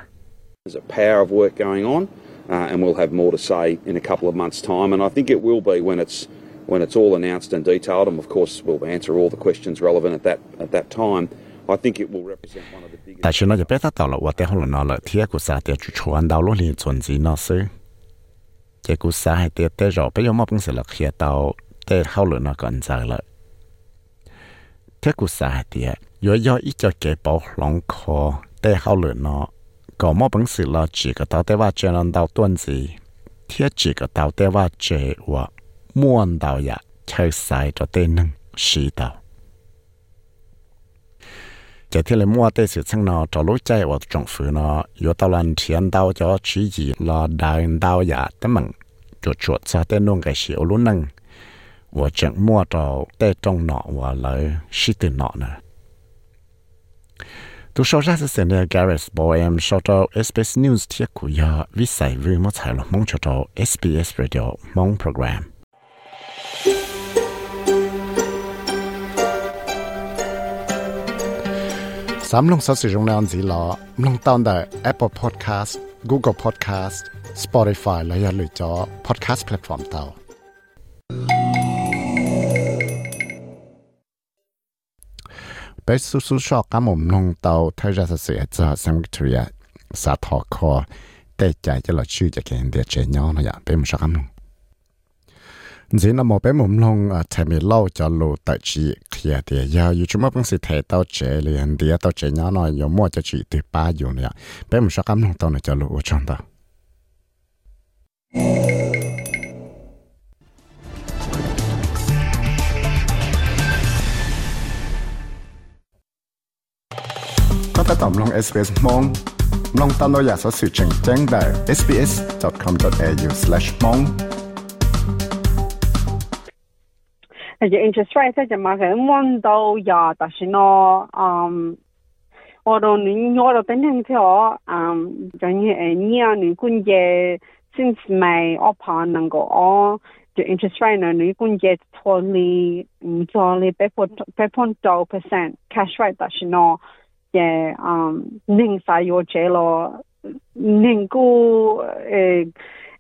There's a power of work going on, uh, and we'll have more to say in a couple of months' time. And I think it will be when it's when it's all announced and detailed. And of course, we'll answer all the questions relevant at that at that time. I think it will represent one of the biggest. 但是呢，就别他到了我带好了那了，天古啥的去传到了连存子那是， chỉ cú xã hay tiệt tế bây giờ mà cũng sẽ là khía tàu tế hậu lửa nó còn giờ lại thế cú xã hay tiệt giờ giờ cho cái bảo lòng khó tế hậu lửa nó có mà cũng sẽ là chỉ cái tàu tế và chơi lần tàu tuần gì thế chỉ cái tàu tế và chơi và muôn tàu ya chơi sai cho tế nâng sĩ tàu จะที่เลยมัวเตสิช่างนอจะรู้ใจว่าจงฝืนออยู่ตะลันเทียนดาวจะชี้จีรอดาวดาวอย่าแต่มึงจุดจุดซาเต้นงกับเสียวลุ้นนึงว่าจังมัวจะเต้จงหนอว่าเลยชิดหนอนะตัวชาวราชเสนาแกเรสบอยเอ็มชาวตัวเอสบีเอสนิวส์เทียกุยาวิสัยวิวมัดใส่ลงมองชาวตัวเอสบีเอสเรดิโอมองโปรแกรม สามลงสีหลอลงตอนได้ Apple Podcast Google Podcast Spotify และอย่าลืมจอ Podcast Platform เตาไปสู้สู้ชอกกำมุมลงเตาเทราสเสียจะสังวิทยาสาทอคอแต่ใจจะหลอชื่อจะเกินเดียเจย้อนอย่าเป็นมุชกำลง chỉ là một bé mồm lông à thèm mi lâu cho lù tại chị kia thì giờ yêu chúng mình sẽ thấy tao chế liền thì tao chế nhỏ nói yêu mua cho chị từ ba yêu nữa bé mồm sao cắm lông tao này cho lù ở trong đó có thể tóm long SBS mong long tao nói giả số sự chỉnh chỉnh tại sbs.com.au/mong the interest rate 在嘛个望到呀，但是呢，嗯，我都你我都等等条，嗯，就你诶，你啊，你估计 since May 我怕能够哦，就 interest rate 呢，你估计脱离嗯脱离百分百分多 percent cash rate，但是呢，也嗯，零啥有这了，能够诶。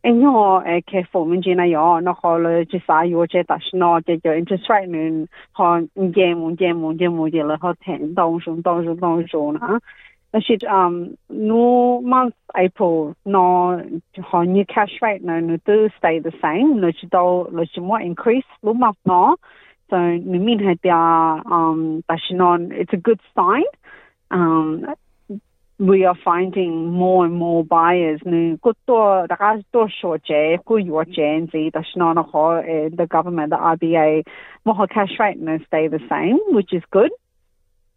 Anh họ cái phụ mình chỉ này yo nó họ là chỉ sai yo chỉ ta nó chỉ cho interest rate nên họ giảm muốn giảm muốn giảm muốn chỉ là họ thêm đông xuống đông xuống đông xuống nữa là chỉ um no month, April, no họ như cash rate nó nó tự stay the same nó chỉ đâu nó chỉ more increase lúc month nó so nó mean hay um ta nó it's a good sign. Um we are finding more and more buyers. Nu kutto daga to shoje ku your genzi the shnana ho the government the RBA mo cash rate no stay the same which is good.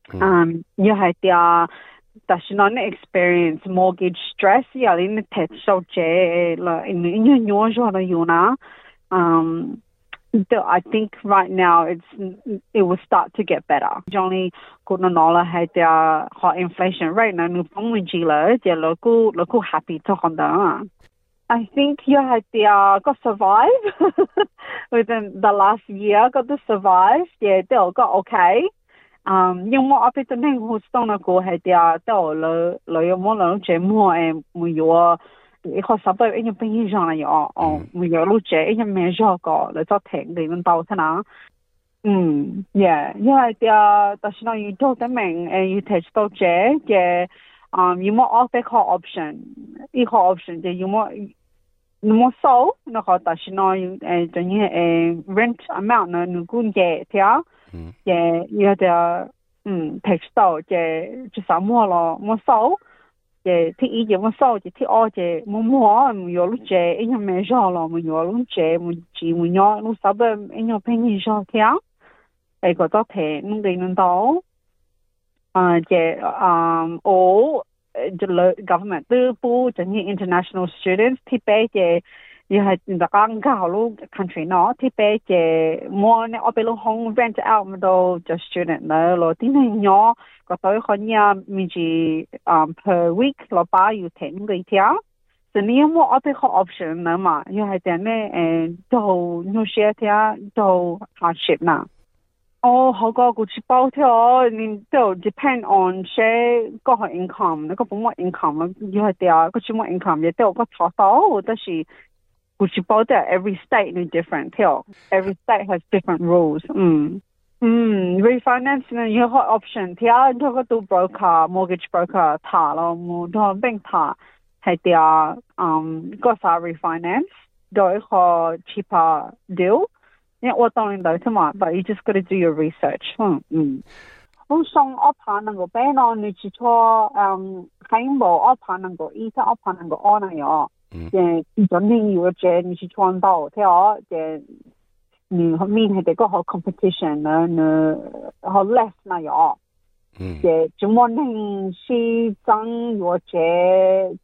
Mm. um you had the the shnana experience mortgage stress ya in the pet shoje la in your yuna um I think right now it's it will start to get better. Johnny Kunanola had their high inflation rate na nupong jila dia local local happy to honda. I think you had the uh, got survive within the last year got to survive. Yeah, they all got okay. Um, nhưng mà ở bên này Houston nó có hay dia, they all lo lo yung mo lo chuyện mo em mo yo khó sắp tới anh bên như rằng là yo oh mình yo lúc trẻ anh mẹ cho có là cho thèn để mình tàu thế nào ừ yeah yeah thì ta xin nói you told them and you take to trẻ cái um you more off cái option cái option thì you more nó more so nó khó ta xin nói cho như rent amount nó nó cũng dễ theo yeah you thì um take to cái chỉ sao mua lo more so chị thì ý chị mà sau thì ô chị muốn mua muốn yo lúc anh em mẹ cho lo muốn yo lúc chị muốn chị muốn yo lúc sau bên anh em phải nhìn cho theo ai có có thể nung đi nung đâu à chị um ô the government tư bu cho international students thì bé chị 又系大家教咯 country 喏，ที่เปเจมัวเนี่ยเอาไปลงห้อง rent out มาดูจะ student เลย咯，啲人喏ก็ตัวคนเนี่ยมีจีอ่า per week เราป้าอยู่ถึงกี่เที่ยวแต่นี่มัวเอาไปเขา option นะ嘛，又系点咧诶做有些เที่ยว做 hardship นะ。哦，好个股市包条，你都 depend on 些个个 income，那个冇乜 income，又系啲个什么 income 亦都有个差数，但是。which about that every state is different too. Every state has different rules. Mm. 嗯，refinance 呢有个 option，睇嗰个都 broker mortgage broker 查咯，冇同 bank 查系啲嗯嗰啥 refinance 有一个 cheaper deal。因为我当然都嘛，but you just gotta do your research。嗯嗯。好上 offer 能够俾咯，你去错嗯喺冇 offer 能够，依家 offer 能够 on 嚟哦。 嘅準定要嘅你去創到，睇我嘅。你後面係哋個好 competition 啦，你好 less 那樣。嗯。嘅做乜嘢是爭或者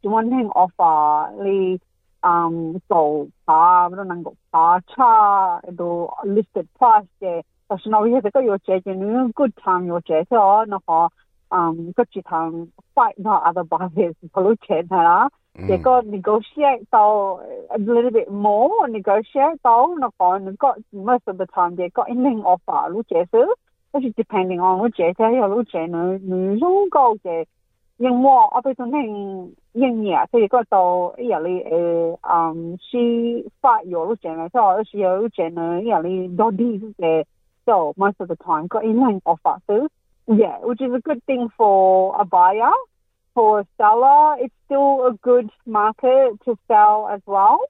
做乜嘢 offer 你嗯做下不能夠下差都 listed price 嘅，但是我哋個要借嘅你 good time 要借嘅話，那個嗯個住堂 fight 那 other buyers 好多錢係啦。They got negotiate so a little bit more, negotiate so nó còn got most of the time they got ending offer lúc trẻ xứ. Which is depending on lúc trẻ thế lúc trẻ nó nó không có cái nhưng mà ở bên trong hình nhưng nhẹ thì có tàu ý là um she fight your lúc trẻ này so she lúc trẻ này ý là do đi cái so most of the time got ending offer xứ. Yeah, which is a good thing for a buyer for a seller, it's still a good market to sell as well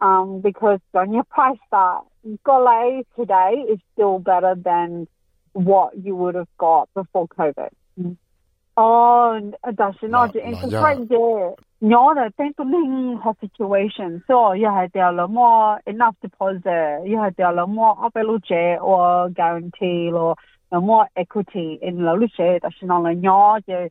um, because on your price that Gole today is still better than what you would have got before COVID. Mm. Oh, that's not the interest rate there. Nhớ là tên tụi mình học situation, so you had there là more enough deposit, you had there là more available or guarantee or more equity in là lúc chế, 但是呢，nhớ 嘅。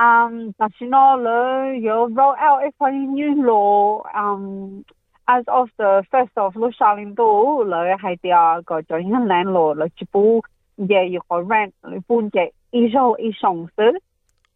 Um, but you know, you roll out if new law. Um, as of the first of Lu Shaolin Do, lo hai dia go join land law, you chibu yeah, you go rent, you bun ye isho ishong si.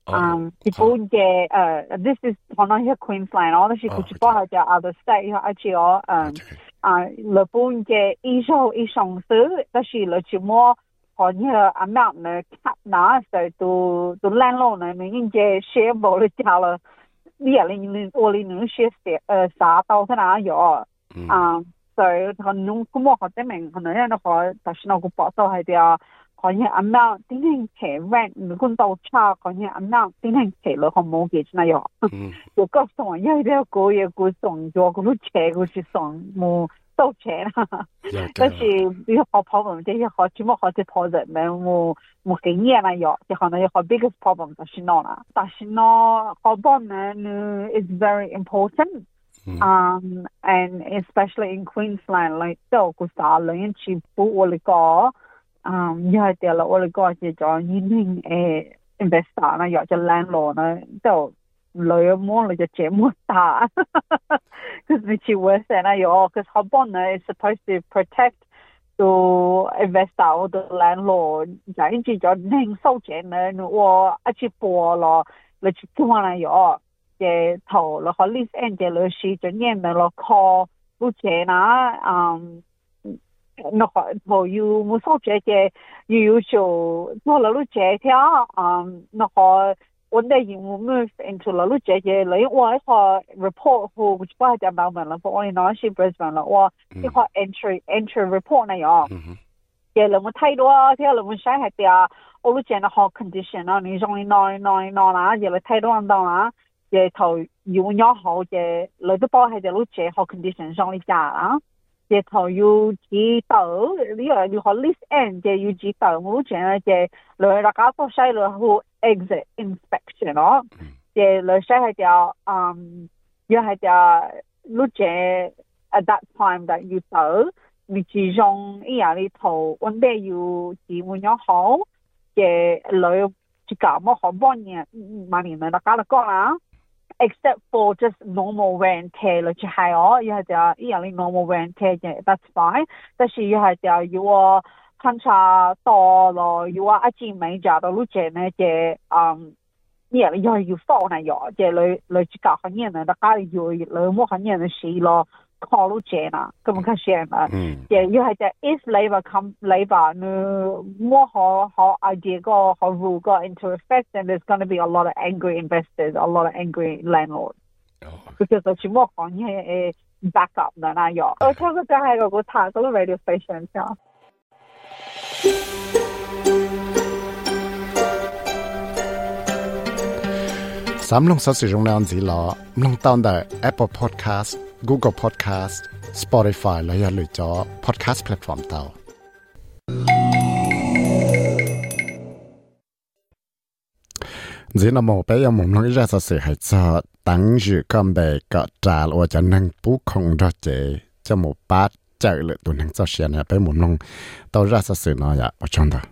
Oh, um, chibu ye, uh, this is one of your Queensland, all the she could oh, chibu hai other state, ha chi o, um, uh, lo bun ye isho ishong si, da shi lo chibu 好你อ妈呢ญ那时候都都懒了呢า人น่อยค่了หนาใส่ตูดูแลโล่หน่อยมิ้งอินเจเชบอเรานะคะเหร俺妈บี้ยอะไรอย่างนึงโอลีนห嗯。就เ上สเสี过เอ่อสาโต้ 到钱啊但是有好 problem 这些好起码好在跑人没我我给你也能有好好 biggest problem 好多呢 is very important 嗯 and especially in queensland like so，book investor 那有着 landlord 呢就 learn more 大，because 你去 West End 啊有，because 好帮呢 is supposed to protect to investor or the landlord，就因住咗零收钱呢，我一去播咯，你去听话啦有，嘅头咯，可 list end 嘅律师就念的咯 call 不钱啊，嗯。那好，头有冇收钱嘅，又有就做了路这条，嗯，那好。 One day you will move into la lu je je le wa kha report ho which ba da ba man la for only na shi brisbane la wa ki kha entry entry report na ya ye le mo thai do ya le mo sha ha tia o lu je na ho condition na ni jong ni no no no na ye le thai do an da na ye thầu yu nya ho je le do ba ha de lu je ho condition jong li ja la ye thầu yu ji tờ lý ở yu ho list end je yu ji tờ mu je na je le ra ka to sai le ho exit inspection 咯，即系女仔系就嗯，要系就碌者 at that time that you 走，你始终依样呢套揾啲要自换咗好嘅女，就咁么好帮人万年嚟大家嚟讲啦。 except for just normal wear and tear 咯，即系哦，以后就一样嘅 normal wear and tear 嘅，that's fine。但是以后就如果相差大咯，如果一件物件到路见咧嘅，嗯，咩嘅又系要放嘅嘢，即系女女子教下嘢嘅，大家要老母教下嘢嘅事咯。call jena kam ka shema ye you had that if labor come labor no more ho ho idea go ho rule got into effect then there's going to be a lot of angry investors a lot of angry landlords oh. because the chimo kon ye back up na na yo o ta go ta go ta go radio station yeah. Samlung sa si jong lan zi lo, mlung taon da Apple Podcast Google Podcast Spotify และอย่าลืมจอ Podcast Platform เตาเจนมอไปยังมุมน้อยจะสื่อให้จอตั้งอยู่กับเบกจาลว่าจะนั่งปุ๊คงรอเจจะหมู่ป้าเจอเลยตัวนั่งเจ้าเสียเนี่ยไปมุมน้องตัวจะสื่อน้อยอ่ะชนต่อ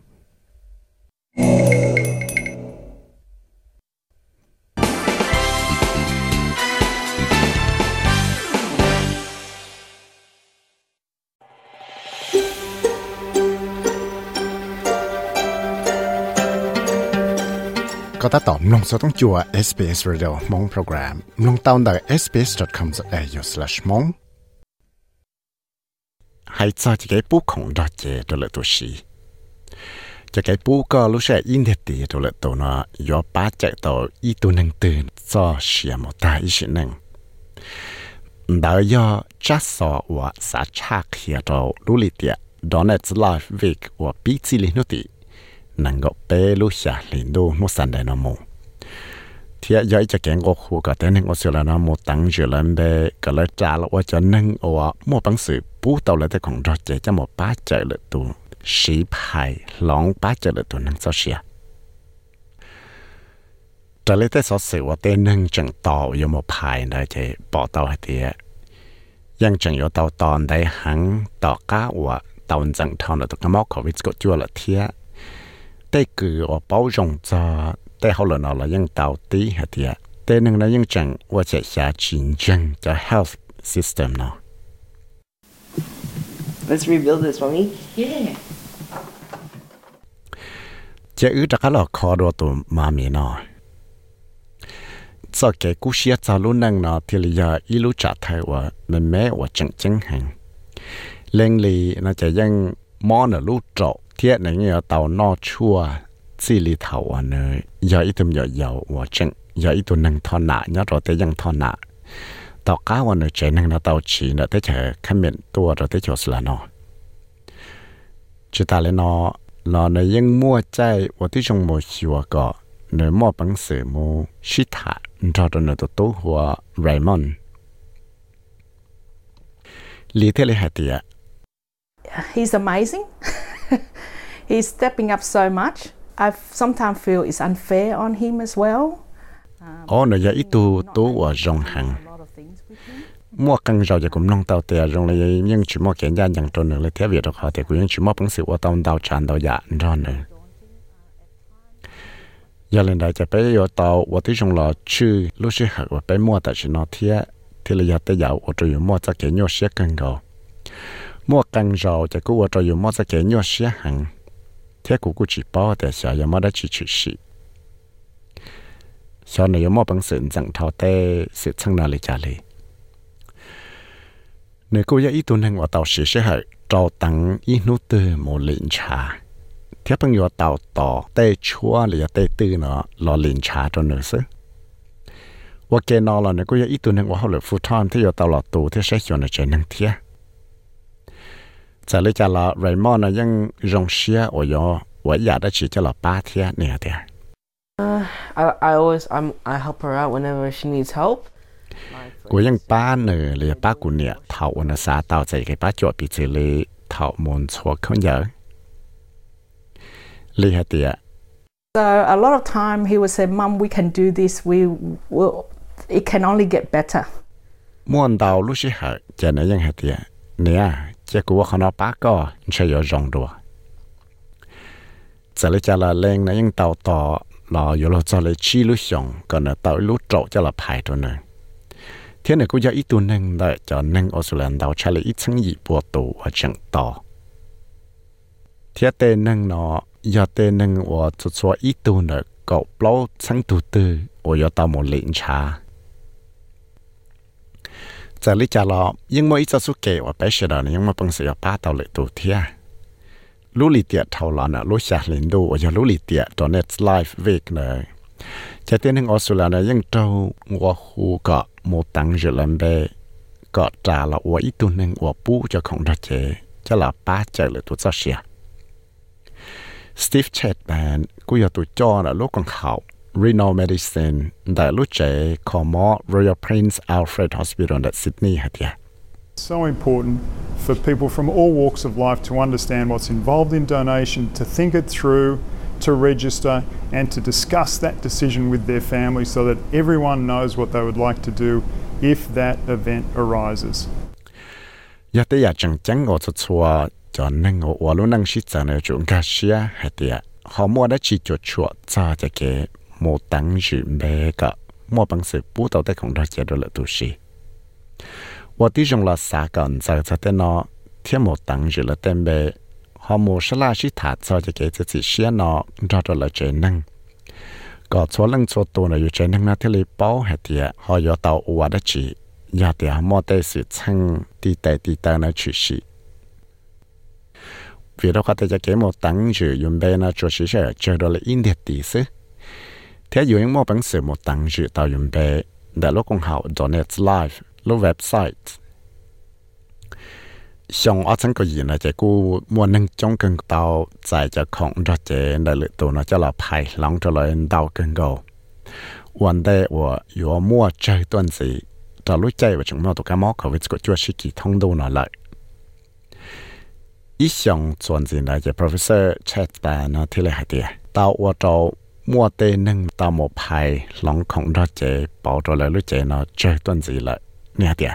ก็ถ้าตอบลงสต้องจัว SBS Radio มองโปรแกรมลงตาวน์ได้ sbs.com.au/mong ให้จอจะแกปุ๊กของดอเจตัวละตัวชีจะแกปุ๊กก็รู้ใช่อินเดียตีตัวละตัวเนาะยอป้าใจตัวอีตัวหนึ่งตื่นจอเสียหมดตาอีสิหนึ่งดาวยอจัสอว่าสาชาเขียตัวรู้ลิเตียดอนเนตไลฟ์วิกว่าปีจิลินุติ นังก็เป้ลุชาลินดูมุสันเดนมูเทียย่อยจะแกงก็คูกับแต้นึ่งอเสีละนามูตั้งเจริญเบก็เลยจ่าลว่าจะนั่งอวมั่วปังสือปู้เต่าเลยแต่ของเราเจจะหมดป้าเจอเลยตัวสีพายหลงป้าเจอเลยตัวนั่งเจ้าเสียจะเลยแต่สอเสียว่าเต้นึ่งจังต่อยมพายได้ใจปอเต่าเทียยังจังอยู่เต่าตอนได้หังต่อก้าวเต่าจังทองเลยตัวกมอกของวิสก็จั่วละเทีย tê cử ở bao rộng cho tê hậu lần nào là những tàu tí hả thì ạ nâng là những chẳng và chạy xa chính chân cho health system nào. Let's rebuild this, mommy. Yeah. Chế ư chắc là khó đồ tụ mà mì nó. Cho cái cú xia cho lúc nâng nó thì là giờ ý lúc trả thay và mẹ mẹ và chẳng chẳng hàng. Lên lì nó chạy dân mò nở lúc trộn ทียไหนเงี้ยเต่านอชั่วซีลีเถาอันเนยยาอีตุมยอยาวว่าจังยาอีตุนังทอนาเนี่ยเราแต่ยังทอนาต่อก้าวันเนยใจนังนราเตาฉีเนาะแต่เฉยขมิ้นตัวเราแต่เฉยสละเนอะจิตาเลนอเราในยังมั่วใจว่าที่ชงโมชัวก็เนยมั่วปังเสือมูชิตาเราเนยตัวตัวหัวไรมอนลีเทเลหาเตีย He's amazing he's stepping up so much. I sometimes feel it's unfair on him as well. Ở nơi giờ ít tu tu ở rong hàng. Mua căng rau giờ cũng nông tàu tè rong là nhưng chỉ mua kiện ra nhận trôn nữa là thế việc được họ thì cũng chỉ mua bằng sự ở tông đào tràn đào dạ rau nữa. Giờ lên đây chỉ phải ở tàu ở tí rong lò chư lúc sẽ học và phải mua tại chỉ nó thế thì là giờ tới giờ ở chỗ mua cho kiện nhau sẽ cần rồi mua càng rau thì cũng cho dù mua ra cái nhau xí hàng thế cô cũng chỉ bỏ để xả giờ mua đã chỉ chỉ xí sau này mua bằng sự chẳng thao tê, sự chẳng nào lấy trả lời. Nếu cô ấy tuân hành ở tàu xí sẽ hại, trâu tăng ít nút từ một lĩnh trà. Thế bằng giờ tàu tỏ tê chua là tê tư nó lo lĩnh trà cho nữa xứ. Và cái nào là nếu cô ấy tuân hành ở hậu lệ full time thì giờ tàu lọt tù thì sẽ cho nó chơi năng thiệt ว่าเขาเหลือฟูทอนที่อยู่ตลอดตัวที่ใช้ชวนในใจนังเทีย giờ lấy cho là Raymond nó ยัง rong xia ở yo và giờ đã chỉ cho là ba thiên nè thế Uh, I, I always I'm, I help her out whenever she needs help. của những ba nữa là ba của nè thảo nó xã tạo dạy cái ba chỗ bị chỉ là thảo môn chua không nhớ lý hạt tiệt So a lot of time he would say, "Mom, we can do this. We will. It can only get better." muốn đào lúc xí hạt cho nên những hạt tiệt nè chỉ của họ nó ba có sẽ có rong đùa giờ lấy cho là lên nó những tàu tỏ là có là cho lấy chi lúc xong còn là tàu lúc trộn cho là phải thôi nè thế này cũng giờ ít tuần nên đợi cho nên lần đầu cho lấy ít tháng gì bộ tù ở chẳng tàu thế tên nâng nó giờ tên nâng và cho ít tu nữa cậu bao sáng tu tư và giờ tao một lệnh trà giờ lý trả lo nhưng mà ít cho số kể và bé sẽ đó nhưng mà bằng sự ba tao lệ tu thia. Lũ lì tiệt thầu lọ nè lũ xả linh đu và giờ lũ lì tiệt cho net live việc nữa cho tên hình Australia này, nhưng trâu ngõ khu có một tăng dự lần bê có trả là của ít tu nên của bù cho không ra chế, cho là ba chạy lại tụi sao xia Steve Chatman cũng có tụi cho là lúc còn học renal medicine tại lúc trẻ có mỏ Royal Prince Alfred Hospital tại Sydney hả tiệt So important for people from all walks of life to understand what's involved in donation, to think it through, to register, and to discuss that decision with their family so that everyone knows what they would like to do if that event arises. giờ tới giờ chẳng chẳng ngồi cho chùa cho nên ngồi ở lúc năng sĩ trả lời chúng ta xia hay tiệt họ mua đã chỉ cho chùa cho cho cái một tăng sự bê cả một bằng sự bút đầu tới cũng đã chế được là tu sĩ và tí dùng là xã cần giờ cho tên nó thêm một tăng sự là tên bê họ mua sẽ là sĩ thả cho cho cái chỉ xe nó ra được là chế năng có số lần số tu là chế năng nó thì lấy bao hạt thì họ yêu tàu uva đã chỉ nhà thì họ mua tới sự chăng đi tới đi tới nó chỉ sĩ vì đó có thể cho cái một tăng sự dùng bê nó cho sĩ sẽ chơi được là in thiệt tí xứ thế dù những mua bằng sự một tăng dự tạo dụng bề để lúc công hậu donate live lúc website. Xong ở trong cái gì này chỉ cô muốn nâng trong cần tàu tại cho không cho chế để lựa tụ nó cho là phải lòng cho lại đào cần go vấn đề của yo mua chơi tuần gì cho lúc chơi và chúng nó tụ cái móc khẩu với cái chúa sĩ thông đồ nó lại ý xong tuần gì này chỉ professor chat bài nó thì là hay đi tàu ở mua tên nâng tàu một phải lòng không cho chế bảo cho lại lúc chơi nó chơi tuần gì lại. Nè tiệt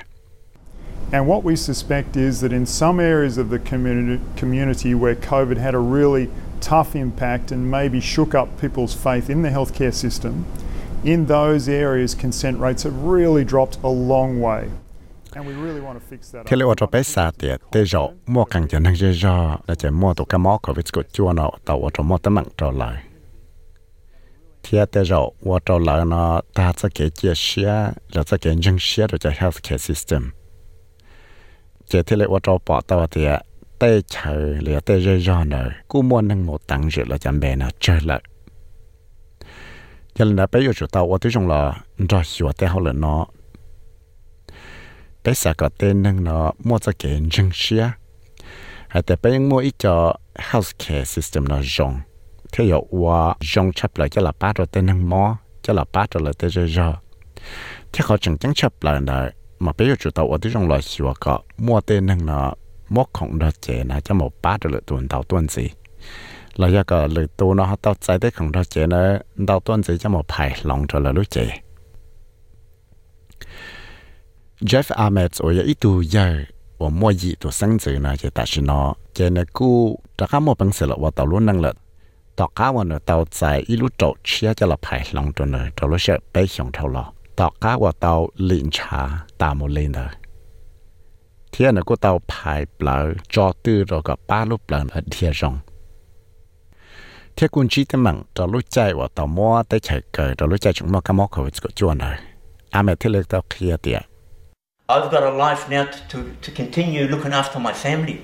And what we suspect is that in some areas of the community, community where COVID had a really tough impact and maybe shook up people's faith in the healthcare system, in those areas consent rates have really dropped a long way. Thế là ở bé xa tiệt tê rõ mua càng cho năng dễ rõ là chỉ mua tụ cái mỏ của vít của chua nó tàu ở trong mua tấm mạng trở lại thì thế rồi và trở lại nó ta sẽ kể chia sẻ là sẽ kể nhân sẻ rồi cho healthcare system. Chỉ thế là và trong bỏ tao thì tê chờ là tê rơi rõ nữa cú mua nâng một tăng dự là chẳng bè nó trở lại cho nên là bây giờ chúng ta và tôi trong là rõ hiểu tê họ là nó bây giờ có tên nâng nó mua cho kể nhân sẻ hay tại bây giờ mua ít cho healthcare system nó rộng thế giờ qua rộng chấp lại cho là ba rồi tên năng mò cho là ba rồi là tên dễ rõ thế họ chẳng chẳng chấp lại nữa mà bây giờ chúng ta ở tới trong loại hiểu có mua tên năng nó mua không ra chế nó cho một ba rồi là tuần đầu tuần gì là do cái lời tu nó tao chạy tới không ra chế nó đầu tuần gì cho một phải lòng rồi là lúc chế Jeff Ahmed 我有一度要我莫一度生子呢，就但是呢，就那股大家莫本事了，我到路能了， ต่อก้าวเนอเตาใจอีลูโจเชียจะละไผ่ลงตัวเนอตัวลุเชไปเขียงเท่าหลอต่อก้าวเตาลินชาตามเลนเนอเทียนก็เตาไายเปล่าจอตื้อรอกับป้าลูกเปล่าเทียจงเทียกุญชีตมังตัวลูกใจว่าต่อมัวได้ใช้เกิดตัวลูกใจจุงมอกมอกเขาจะจวนเลยอาเมที่เลือกเตาเคลียเตีย I've got a life now to, to continue looking after my family.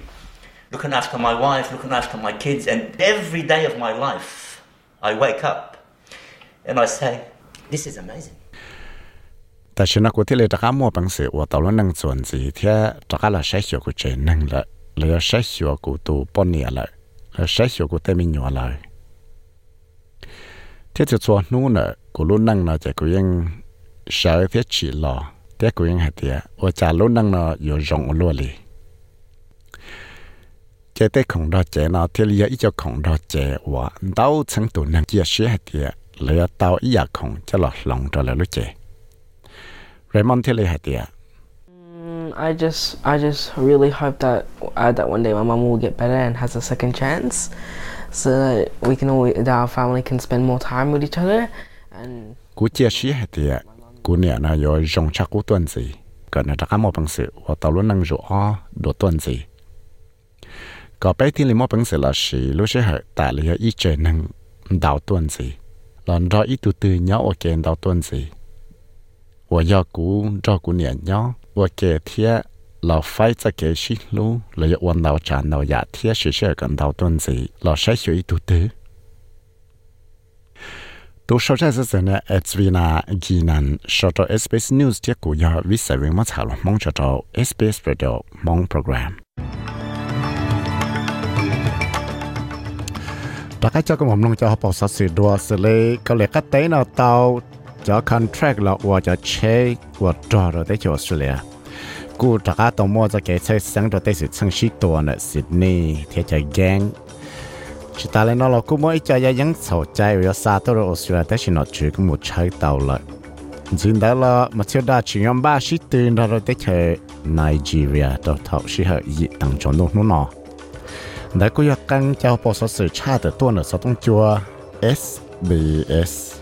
looking after my wife, looking after my kids, and every day of my life, I wake up and I say, this is amazing. แต่ฉันกูที่เลยตะก้ามัวปังเสียว่าตอนนั้นนั่งส่วนสีเทียตะก้าละใช้หัวกูเจนั่งละเลยใช้หัวกูตูปนเนี่ยละเลยใช้หัวกูเตมิหนัวเลยที่จะชวนนู้นน่ะกูรู้นั่งน่ะจะกูยังใช้เทียฉีหล่อแต่กูยังหัดเทียว่าจะรู้นั่งน่ะอยู่รงอลัวเลย chế tế khổng đo chế nó thì lý ý cho khổng đo chế và đau just I just really hope that uh, that one day my mom will get better and has a second chance so that we can all that our family can spend more time with each other and cú chia sẻ hạt tìa cú nè nó yo rong chắc cú tuần gì cần là đã có một bằng sự và tao luôn năng rủ o đồ tuần gì có bé thiên lý mô bánh sẽ là sĩ lúc sẽ lý ở ý trời năng đào tuần gì? Lần ra ý tù tư nhau ở đào tuần gì? Và do cú do cú nhẹ nhau và kể thiệt là phải cho kể sĩ lú là do quan đào trả nào giả thiệt sĩ sẽ đào tuần gì? Là sẽ hiểu ý tù tư tôi sau ra sẽ nè Edwina Ginan sau đó SBS News tiếp của do viết về mắt hảo mong cho cho SBS Radio mong program. ta cái cho cái mầm lông cho họ bỏ sát sự đua xử lý có lẽ các tế nào tàu cho contract là hoặc cho chế hoặc trò rồi tới cho Australia? Cú ta cái tàu mua cho cái xe sáng rồi tới sự sang sĩ tổ ở Sydney. Thì cho gang. Chỉ ta lên nó là cú mới cho gia dân sầu chạy rồi xa tới rồi Australia tới chỉ nó chỉ có một chơi tàu lại dừng đó là mà chưa đã chỉ ngắm ba sĩ tiền rồi tới chơi Nigeria đó thọ sĩ hợp dị tăng cho nó nó đã có yêu căng cho bộ sở sử cha từ tuần ở sở tông chùa SBS.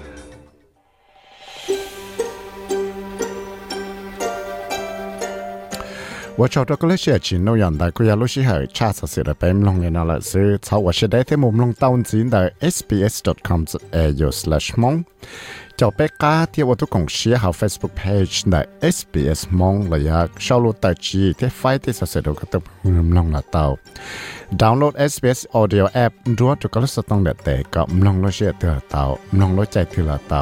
và cho đó có lẽ sẽ chỉ nói rằng đại cô giáo lúc hở cha sở sự là bém long nên là sự sau và sẽ để thêm một long tàu chính tại sbs.com.au slash mong จ้าเป๊กาเที่ยวทุกของเชียร์หา Facebook Page ใน SBS มองระยะชาวลูตาจีที่ไฟที่สเสดก็ต้องเงินลงละเตาดาวน์โหลด SBS Audio App ดูว่าทุกกลสต้องเด็ดแต่ก็มลงรถเชียร์เตือเตามลงรถใจเตือเตา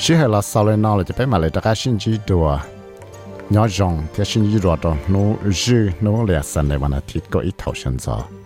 เชี่อให้เราสาวเลนอเลยจะไปมาเลยตะกาชินจีดัวย้อจงที่ชินจีรัวตอนนู้จื้อนู้เลียสันในวันอาทิตย์ก็อีเท่าเช่นจ้า